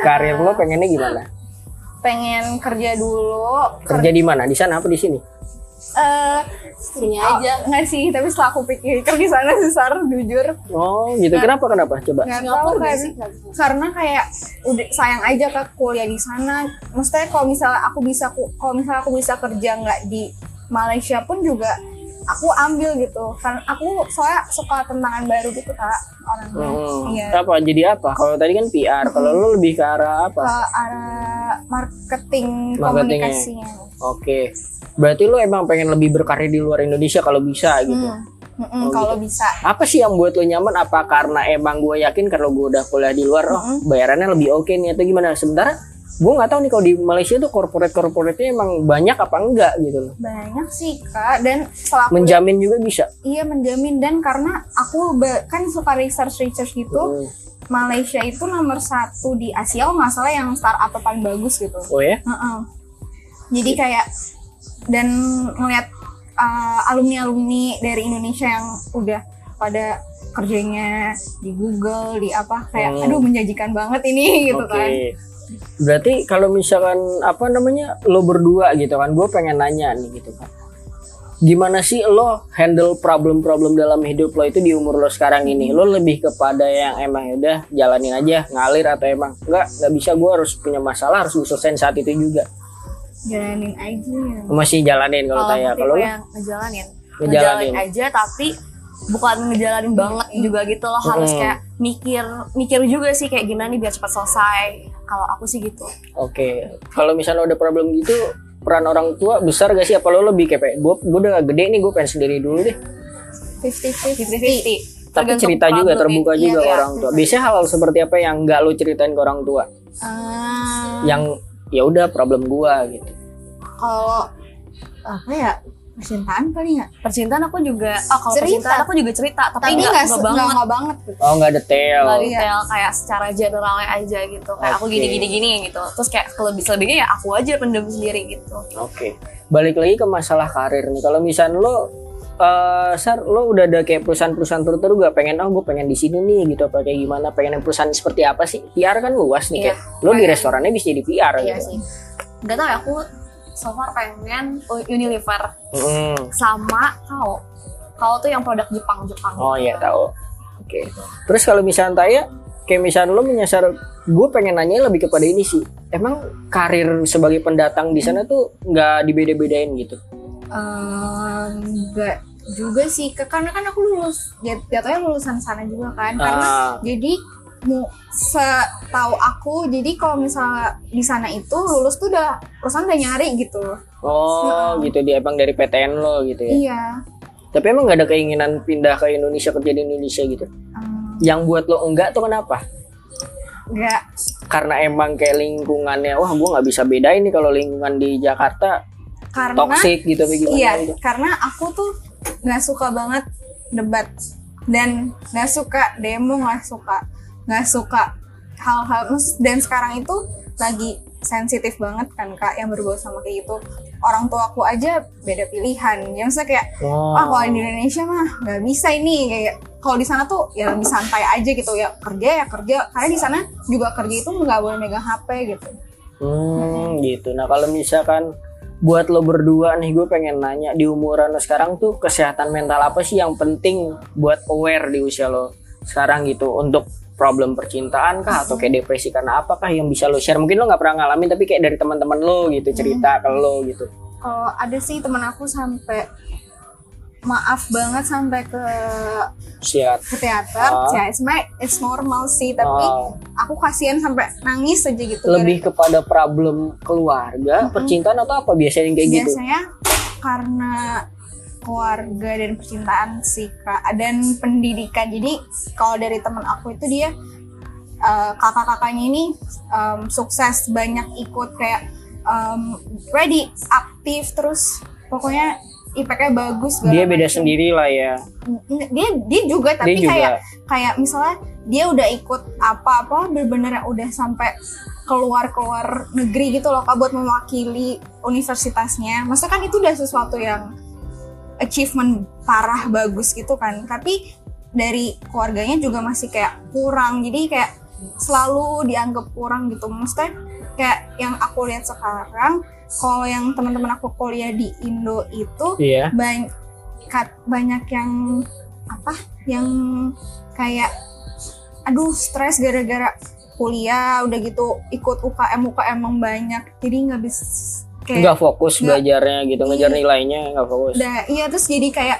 Karir lo pengennya gimana? pengen kerja dulu Kerja di mana? Di sana apa di sini? eh sini oh, aja nggak sih tapi setelah aku pikir di sana susah jujur Oh, gitu. Kenapa? Kenapa? Coba. nggak tahu kan karena kayak udah sayang aja ke kuliah di sana maksudnya kalau misalnya aku bisa kalau misalnya aku bisa kerja nggak di Malaysia pun juga aku ambil gitu kan aku soalnya suka tantangan baru gitu kak orangnya Hmm. iya Apa? Jadi apa? Kalau tadi kan PR. Kalau lo lebih ke arah ke apa? arah marketing komunikasinya Oke. Berarti lo emang pengen lebih berkarir di luar Indonesia kalau bisa gitu. Hmm. Mm-mm, Oh, kalau gitu. bisa Apa sih yang buat lo nyaman? Apa karena emang gue yakin kalau gue udah kuliah di luar, oh bayarannya lebih oke nih atau gimana? Sementara gue nggak tahu nih kalau di Malaysia tuh corporate corporate emang banyak apa enggak gitu loh. banyak sih kak dan Menjamin juga bisa. iya menjamin dan karena aku kan suka research research gitu Hmm. Malaysia itu nomor satu di Asia kalau nggak salah yang startup paling bagus gitu Oh ya? Heeh. jadi kayak dan ngeliat alumni alumni dari Indonesia yang udah pada kerjanya di Google di apa kayak Hmm. aduh menjanjikan banget ini gitu Oke. kan Berarti kalau misalkan apa namanya lo berdua gitu kan, gue pengen nanya nih gitu kan. Gimana sih lo handle problem-problem dalam hidup lo itu di umur lo sekarang ini? Lo lebih kepada yang emang ya udah jalanin aja ngalir atau emang enggak nggak bisa gue harus punya masalah harus gue selesaiin saat itu juga. jalanin aja. Masih jalanin kalau saya. aku Kalau Ngejalanin. ngejalanin aja tapi bukan ngejalanin banget juga gitu loh harus Hmm. kayak mikir mikir juga sih kayak gimana nih biar cepat selesai kalau aku sih gitu Oke, kalau misalnya udah problem gitu, peran orang tua besar gak sih? Apa lo lebih kayak, gue gue udah gede nih, gue pengen sendiri dulu deh. 50-50 Tapi cerita juga, terbuka Iya, juga iya. orang tua. Biasanya hal seperti apa yang nggak lo ceritain ke orang tua? Ah, Yang ya udah problem gua gitu. kalau apa ya percintaan kali nggak percintaan aku juga oh kalau Cerita. percintaan aku juga cerita tapi, tapi nggak banget nggak banget gitu Oh nggak detail. nggak Iya. detail kayak secara generalnya aja gitu kayak aku Oke. gini gini gini gitu terus kayak lebih selebihnya ya aku aja pendem sendiri gitu Oke. Balik lagi ke masalah karir nih. Kalau misalnya lo eh Sar, lo udah ada kayak perusahaan-perusahaan tertentu gak pengen oh gue pengen di sini nih gitu apa kayak gimana pengen yang perusahaan seperti apa sih PR kan luas nih Iya. kayak lo di restorannya bisa jadi PR iya gitu sih nggak tahu ya aku so far pengen Unilever. Mm. sama kau kau tuh yang produk Jepang Jepang. Oh iya tahu oke. Terus kalau misalnya Taya kayak misalnya lo menyasar gue pengen nanya lebih kepada ini sih. Emang karir sebagai pendatang di sana tuh nggak dibeda-bedain gitu? Eh, enggak juga sih karena kan aku lulus jat- jatuhnya lulusan sana juga kan. Karena Ah, jadi setahu aku jadi kalau misalnya di sana itu lulus tuh udah perusahaan udah nyari gitu. Oh gitu dia emang dari PTN lo gitu ya? Iya. Tapi emang nggak ada keinginan pindah ke Indonesia kerja di Indonesia gitu? Em, yang buat lo enggak tuh kenapa? Enggak. Karena emang kayak lingkungannya wah gue nggak bisa bedain nih kalau lingkungan di Jakarta karena toxic gitu gimana iya gitu? karena aku tuh nggak suka banget debat. Dan nggak suka demo nggak suka nggak suka hal-hal. Dan sekarang itu lagi sensitif banget kan kak yang berbau sama kayak gitu. Orang tua aku aja beda pilihan. Ya maksudnya kayak oh. ah kalau di Indonesia mah nggak bisa ini. Kayak kalau di sana tuh ya lebih santai aja gitu. Ya kerja ya kerja. Karena di sana juga kerja itu nggak boleh megang HP gitu. Hmm, gitu. Nah, kalau misalkan buat lo berdua nih, gue pengen nanya di umuran lo sekarang tuh kesehatan mental apa sih yang penting buat aware di usia lo sekarang gitu? Untuk problem percintaan kah atau kayak depresi karena apakah yang bisa lo share? Mungkin lo nggak pernah ngalamin tapi kayak dari teman-teman lo gitu cerita ke lo gitu. kalau ada sih teman aku sampai maaf banget sampai ke Siap. ke teater Ah. ya it's, my- it's normal sih tapi Oh, aku kasihan sampai nangis aja gitu lebih kepada problem keluarga, percintaan atau apa biasanya yang kayak gitu? biasanya karena keluarga dan percintaan sih kak dan pendidikan. Jadi kalau dari teman aku itu dia eh, kakak-kakaknya ini em, sukses banyak ikut kayak em, ready aktif terus pokoknya IPK bagus dia beda sendiri lah ya. Dia dia juga tapi dia juga. kayak kayak misalnya dia udah ikut apa-apa bener-bener yang udah sampai keluar keluar negeri gitu loh kak buat mewakili universitasnya. Maksudnya kan itu udah sesuatu yang achievement parah bagus gitu kan. Tapi dari keluarganya juga masih kayak kurang. Jadi kayak selalu dianggap kurang gitu. Maksudnya kayak yang aku lihat sekarang kalau yang teman-teman aku kuliah di Indo itu iya. banyak banyak yang apa? Yang kayak aduh stres gara-gara kuliah udah gitu ikut UKM UKM yang banyak. Jadi nggak bisa kayak nggak fokus nggak- belajarnya gitu ngejar Iya. nilainya nggak fokus. Udah iya terus jadi kayak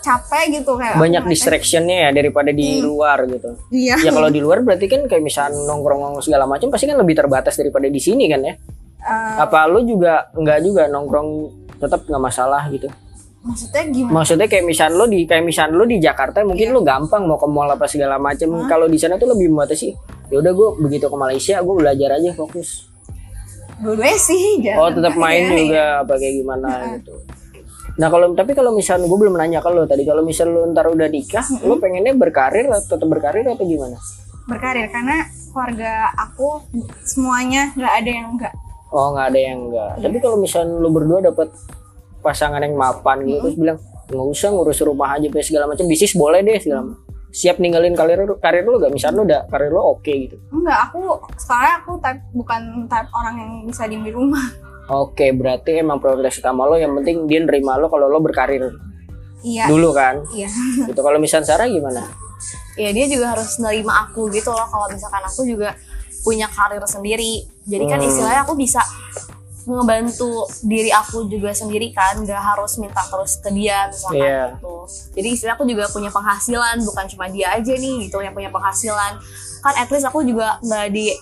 capek gitu kayak banyak distractionnya ya daripada di Hmm. luar gitu. Iya. Ya kalau di luar berarti kan kayak misalnya nongkrong segala macam pasti kan lebih terbatas daripada di sini kan ya? Eh, apa lu juga nggak juga nongkrong tetap nggak masalah gitu? Maksudnya gimana? Maksudnya kayak misal lo di kayak misal lo di Jakarta mungkin Iya. lo gampang mau ke mall apa segala macam. Hah? kalau di sana tuh lebih membatasi ya udah gue begitu ke Malaysia gue belajar aja fokus dua-duanya sih jangan oh tetap main Iya, juga iya. apa kayak gimana gitu. Nah kalau tapi kalau misal gue belum nanya lo tadi kalau misal lo ntar udah nikah lo pengennya berkarir atau tetap berkarir atau gimana? Berkarir karena keluarga aku semuanya nggak ada yang enggak oh nggak ada yang enggak tapi kalau misal lo berdua dapat pasangan yang mapan gitu terus bilang nggak usah ngurus rumah aja segala macam bisnis boleh deh segala macam siap ninggalin karir karir lo gak misal lo udah karir lo oke gitu enggak aku soalnya aku type bukan type orang yang bisa diem di rumah Oke, berarti emang prioritas utama lo yang penting dia nerima lo kalau lo berkarir iya dulu kan. iya Gitu. Kalau misalnya Sarah gimana? ya dia juga harus nerima aku gitu loh kalau misalkan aku juga punya karir sendiri jadi kan Hmm. istilahnya aku bisa ngebantu diri aku juga sendiri kan nggak harus minta terus ke dia misalkan Iya. gitu jadi istilah aku juga punya penghasilan bukan cuma dia aja nih gitu yang punya penghasilan kan at least aku juga nggak di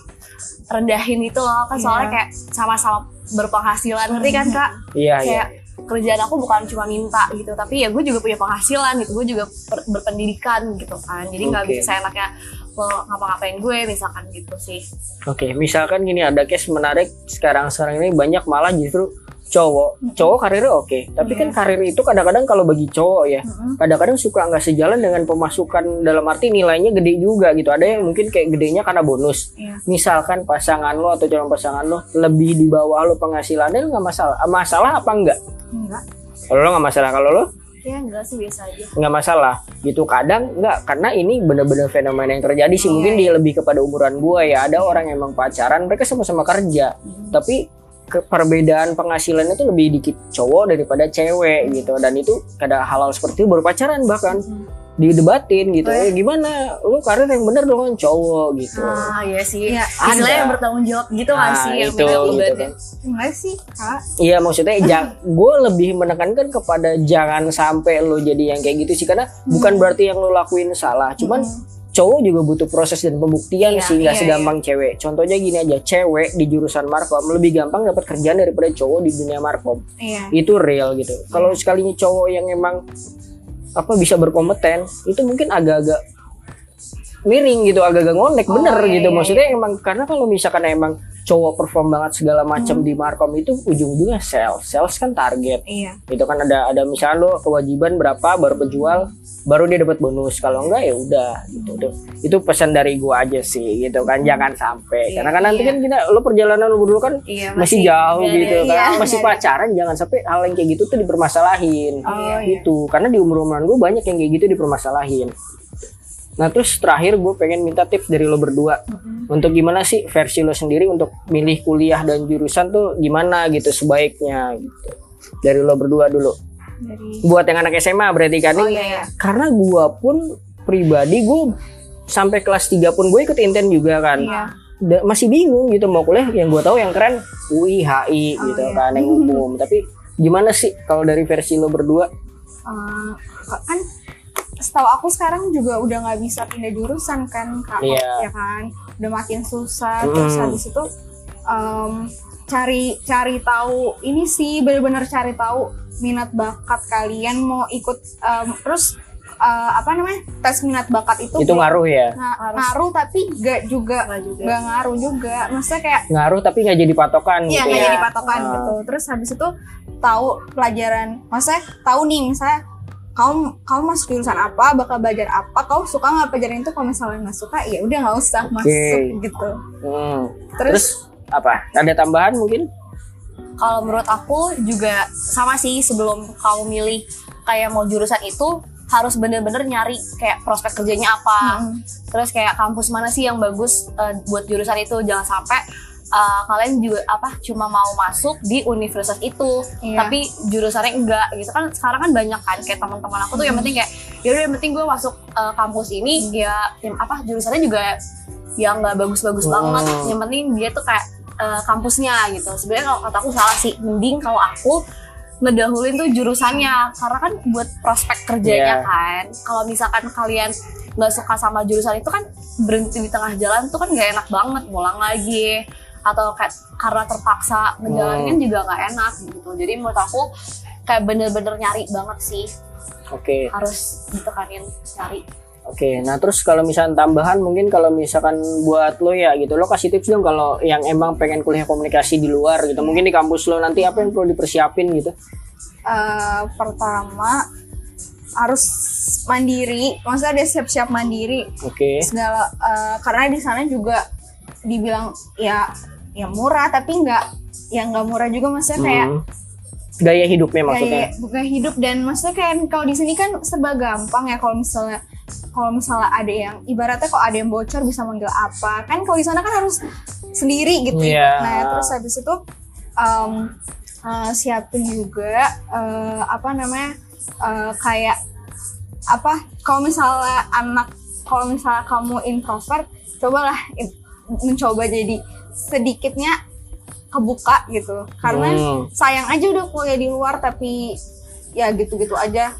rendahin itu loh kan soalnya Iya. kayak sama-sama berpenghasilan ngerti kan kak Iya, iya. kayak kerjaan aku bukan cuma minta gitu tapi ya gue juga punya penghasilan gitu gue juga ber- berpendidikan gitu kan jadi nggak Oke. bisa seenaknya lo ngapa-ngapain gue misalkan gitu sih Oke, misalkan gini ada case menarik sekarang sekarang ini banyak malah justru cowok. Cowok karirnya oke, tapi kan karir itu kadang-kadang kalau bagi cowok ya, kadang-kadang suka nggak sejalan dengan pemasukan dalam arti nilainya gede juga gitu. Ada yang mungkin kayak gedenya karena bonus. Iya. Misalkan pasangan lo atau calon pasangan lo lebih di bawah lo penghasilannya lo nggak masalah. Masalah apa enggak? enggak Kalau lo nggak masalah, kalau lo ya enggak sih biasa aja. Nggak masalah gitu. Kadang nggak karena ini bener-bener fenomena yang terjadi sih. Iya, mungkin dia lebih kepada umuran gua ya. Ada orang yang emang pacaran mereka sama-sama kerja. Tapi ke perbedaan penghasilannya tuh lebih dikit cowok daripada cewek gitu. Dan itu ada hal-hal seperti itu baru pacaran bahkan didebatin gitu. Eh, gimana? Lu karir yang bener dong cowok gitu. Ah iya sih. Iya, istilahnya ada. yang bertanggung jawab gitu Nah, sih yang itu beda gitu kan. Enggak sih kak. Iya maksudnya gue lebih menekankan kepada jangan sampai lo jadi yang kayak gitu sih karena bukan berarti yang lo lakuin salah, cuman cowok juga butuh proses dan pembuktian Iya, sih nggak iya, segampang cewek. Contohnya gini aja, cewek di jurusan markom lebih gampang dapat kerjaan daripada cowok di dunia markom. iya. Itu real gitu. Kalau sekalinya cowok yang emang apa bisa berkompeten, itu mungkin agak-agak miring gitu, agak-agak ngonek Oh, bener iya, gitu. iya, Maksudnya emang karena kalau misalkan emang cowok perform banget segala macam di markom itu ujung-ujungnya sales. Sales kan target. iya Itu kan ada ada misalnya lo kewajiban berapa baru penjual baru dia dapat bonus. Kalau enggak ya udah gitu. Itu, itu pesan dari gua aja sih gitu kan. Jangan sampai. Iya, Karena kan nanti iya. kan kita lo perjalanan lo berdua kan iya masih, jauh nggak ada- gitu kan. iya, masih ada. pacaran jangan sampai hal yang kayak gitu tuh dipermasalahin. Oh, iya. gitu. Karena di umur-umuran gue banyak yang kayak gitu dipermasalahin. Nah terus terakhir gue pengen minta tips dari lo berdua. Untuk gimana sih versi lo sendiri untuk milih kuliah dan jurusan tuh gimana gitu sebaiknya gitu? Dari lo berdua dulu. Dari buat yang anak SMA berarti kan? Oh ini iya iya. Karena gue pun pribadi gue sampai kelas 3 pun gue ikut inten juga kan. Iya. Da- masih bingung gitu mau kuliah. Yang gue tahu yang keren UI HI Oh, gitu iya. kan yang umum. Tapi gimana sih kalau dari versi lo berdua? Eh, kan setahu aku sekarang juga udah nggak bisa pindah jurusan kan kak Iya. ya kan udah makin susah terus Mm. habis itu em, cari cari tahu ini sih bener-bener cari tahu minat bakat kalian mau ikut em, terus eh, apa namanya tes minat bakat itu Itu ngaruh ya. ngaruh tapi gak juga Nggak juga. gak ngaruh juga maksudnya kayak Ngaruh tapi nggak jadi patokan Iya gitu nggak ya. jadi patokan Ah. gitu. Terus habis itu tahu pelajaran, maksudnya tahu nih misalnya kamu kamu masuk jurusan apa, bakal belajar apa, kamu suka nggak pelajaran itu? Kalau misalnya nggak suka, ya udah nggak usah masuk gitu. Hmm. Terus, Terus apa? Ada tambahan mungkin? Kalau menurut aku juga sama sih sebelum kamu milih kayak mau jurusan itu harus bener-bener nyari kayak prospek kerjanya apa. Mm. Terus kayak kampus mana sih yang bagus eh, buat jurusan itu. Jangan sampai eh, kalian juga apa cuma mau masuk di universitas itu. Iya. tapi jurusannya enggak gitu. Kan sekarang kan banyak kan kayak teman-teman aku tuh yang penting kayak ya udah yang penting gue masuk eh, kampus ini. Ya yang apa jurusannya juga yang nggak bagus-bagus Hmm. banget. Yang penting dia tuh kayak eh, kampusnya gitu. Sebenarnya kalau kata aku salah sih. Mending kalau aku ngedahulin tuh jurusannya. Karena kan buat prospek kerjanya Iya. kan. Kalau misalkan kalian nggak suka sama jurusan itu kan berhenti di tengah jalan tuh kan nggak enak banget. Pulang lagi atau kayak karena terpaksa ngejalanin Hmm. juga nggak enak gitu. Jadi menurut aku kayak bener-bener nyari banget sih. Oke. harus ditekanin nyari. Oke, nah terus kalau misalnya tambahan mungkin kalau misalkan buat lo ya gitu, lo kasih tips dong kalau yang emang pengen kuliah komunikasi di luar gitu, mungkin di kampus lo nanti apa yang perlu dipersiapin gitu? eh, pertama harus mandiri, maksudnya dia siap-siap mandiri. Oke, segala eh, karena di sana juga dibilang ya ya murah tapi nggak ya nggak murah juga maksudnya kayak Hmm. gaya hidupnya maksudnya. bukan hidup dan maksudnya kayak kalau di sini kan serba gampang ya kalau misalnya kalau misalnya ada yang ibaratnya kalau ada yang bocor bisa manggil apa kan kalau di sana kan harus sendiri gitu Iya. ya. nah terus habis itu em, eh, siapin juga eh, apa namanya eh, kayak apa kalau misalnya anak kalau misalnya kamu introvert cobalah mencoba jadi sedikitnya kebuka gitu karena Hmm. sayang aja udah kuliah di luar tapi ya gitu-gitu aja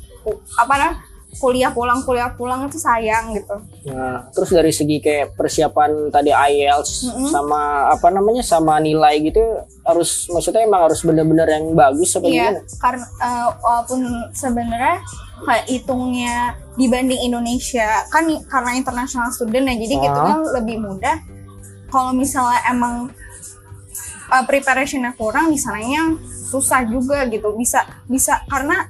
apa nah kuliah pulang kuliah pulang itu sayang gitu Nah, terus dari segi kayak persiapan tadi IELTS Mm-mm. sama apa namanya sama nilai gitu harus maksudnya emang harus bener-bener yang bagus apa iya gimana? karena eh, walaupun sebenarnya kayak hitungnya dibanding Indonesia kan karena international student ya jadi Ah. hitungnya lebih mudah kalau misalnya emang eh, preparationnya kurang di sananya susah juga gitu bisa bisa karena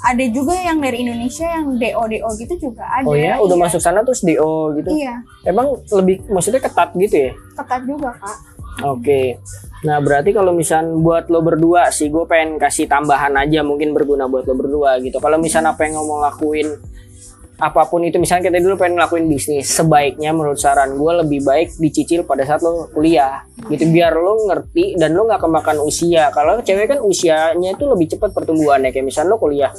ada juga yang dari Indonesia yang DO DO gitu juga ada Oh ya, udah Iya. masuk sana terus DO gitu. iya Emang lebih maksudnya ketat gitu ya? ketat juga kak Oke. Nah, berarti kalau misal buat lo berdua sih, gue pengen kasih tambahan aja mungkin berguna buat lo berdua gitu. Kalau misalnya apa yang ngomong lakuin apa pun itu, misalnya kita dulu pengen ngelakuin bisnis, sebaiknya menurut saran gue lebih baik dicicil pada saat lo kuliah, gitu. Biar lo ngerti dan lo nggak kemakan usia. Kalau cewek kan usianya itu lebih cepat pertumbuhannya, kayak misalnya lo kuliah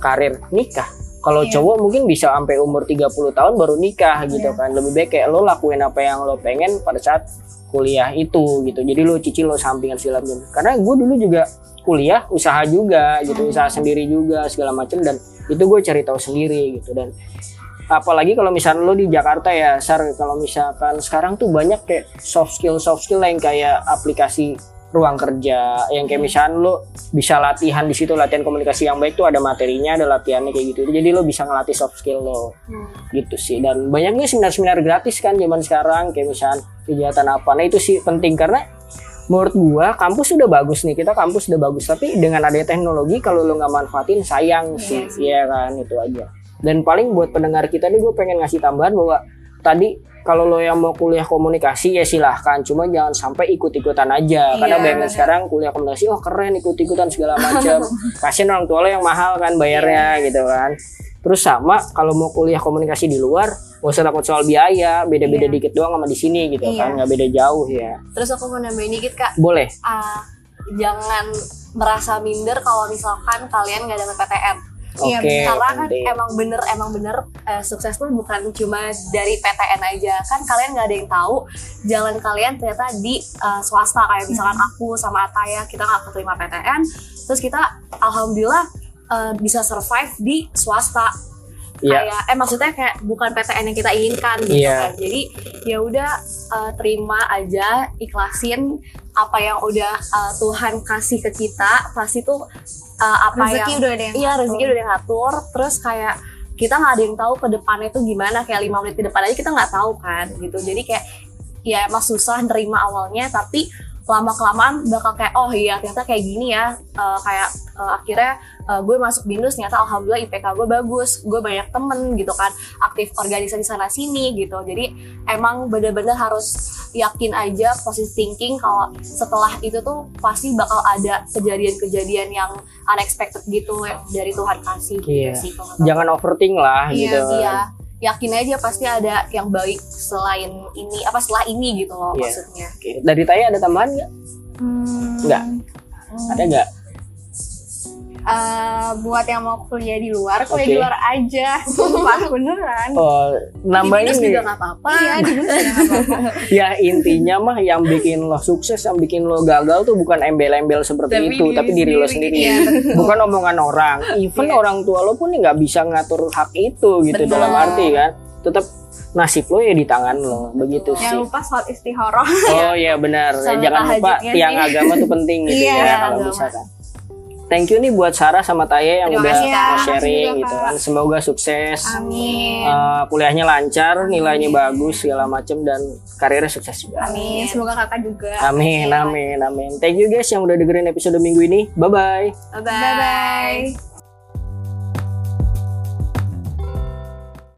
karir nikah. Kalau Iya. cowok mungkin bisa sampai umur 30 tahun baru nikah gitu Iya. kan. Lebih baik kayak lo lakuin apa yang lo pengen pada saat kuliah itu gitu. Jadi lo cicil lo sampingan segala macam. Karena gue dulu juga kuliah usaha juga gitu, Hmm. usaha sendiri juga segala macam dan itu gue cari tahu sendiri gitu. Dan apalagi kalau misalnya lo di Jakarta ya Sar kalau misalkan sekarang tuh banyak kayak soft skill soft skill yang kayak aplikasi ruang kerja. Yang kayak misalnya lo bisa latihan di situ latihan komunikasi yang baik tuh ada materinya ada latihannya kayak gitu. Jadi lo bisa ngelatih soft skill lo. Gitu sih. Dan banyaknya seminar-seminar gratis kan zaman sekarang kayak misalnya kegiatan apa. Nah itu sih penting karena menurut gua kampus udah bagus nih kita kampus udah bagus. Tapi dengan adanya teknologi kalau lo nggak manfaatin sayang sih. iya kan itu aja. Dan paling buat pendengar kita nih gue pengen ngasih tambahan bahwa tadi kalau lo yang mau kuliah komunikasi ya silahkan. Cuma jangan sampai ikut-ikutan aja. Karena Iya, banyak sekarang kuliah komunikasi oh keren ikut-ikutan segala macam. Kasian orang tua lo yang mahal kan bayarnya Iya. gitu kan terus sama kalau mau kuliah komunikasi di luar gak usah takut soal biaya beda-beda Iya. dikit doang sama di sini gitu Iya. kan nggak beda jauh ya. Terus aku mau nambahin dikit kak. Boleh. Ah, jangan merasa minder kalau misalkan kalian nggak dapet PTN oke Iya, karena kan emang bener emang bener eh, sukses tuh bukan cuma dari PTN aja. Kan kalian nggak ada yang tahu jalan kalian ternyata di eh, swasta. Kayak misalkan aku sama Ataya kita nggak keterima PTN terus kita alhamdulillah eh, bisa survive di swasta. Iya. kayak eh maksudnya kayak bukan PTN yang kita inginkan gitu Iya. kan. Jadi ya udah eh, terima aja ikhlasin apa yang udah eh, Tuhan kasih ke kita. Pasti tuh eh, apa rezeki yang udah ada yang Iya rezeki udah ada yang ngatur. Terus kayak kita nggak ada yang tahu ke depannya itu gimana. Kayak lima menit ke depan aja kita nggak tahu kan gitu. Jadi kayak ya emang susah nerima awalnya tapi lama kelamaan bakal kayak oh iya ternyata kayak gini ya Eh, kayak eh, akhirnya eh, gue masuk binus ternyata alhamdulillah IPK gue bagus gue banyak temen gitu kan aktif organisasi sana sini gitu jadi emang bener-bener harus yakin aja positive thinking kalau setelah itu tuh pasti bakal ada kejadian-kejadian yang unexpected gitu dari Tuhan kasih gitu Iya. sih Jangan overthink lah Iya, gitu. Iya, yakin aja pasti ada yang baik selain ini apa setelah ini gitu loh Iya. maksudnya. Oke. Dari Taya ada tambahan nggak? Hmm, Nggak. Ada nggak? Eh, buat yang mau kuliah di luar, kuliah Oke. di luar aja. Sumpah beneran. Oh, nambah Di ini. juga nggak apa-apa. Iya, di apa-apa. Ya intinya mah yang bikin lo sukses, yang bikin lo gagal tuh bukan embel-embel seperti Tapi itu, diri tapi diri lo sendiri. betul. bukan omongan orang. Even Iya. orang tua lo pun nggak bisa ngatur hak itu gitu Benar. dalam arti kan. Tetap nasib lo ya di tangan lo, begitu sih. Jangan lupa sholat istihoroh. Oh iya benar. Jangan lupa tiang agama tuh penting gitu Iya, ya kalau bisa kan. Thank you nih buat Sarah sama Taya yang Terima udah mau sharing gitu kan. Semoga sukses. Amin. Eh, kuliahnya lancar, nilainya bagus segala macem dan karirnya sukses juga. Amin. Semoga kakak juga. Amin, amin, amin. Thank you guys yang udah dengerin episode minggu ini. Bye bye. Bye Bye bye.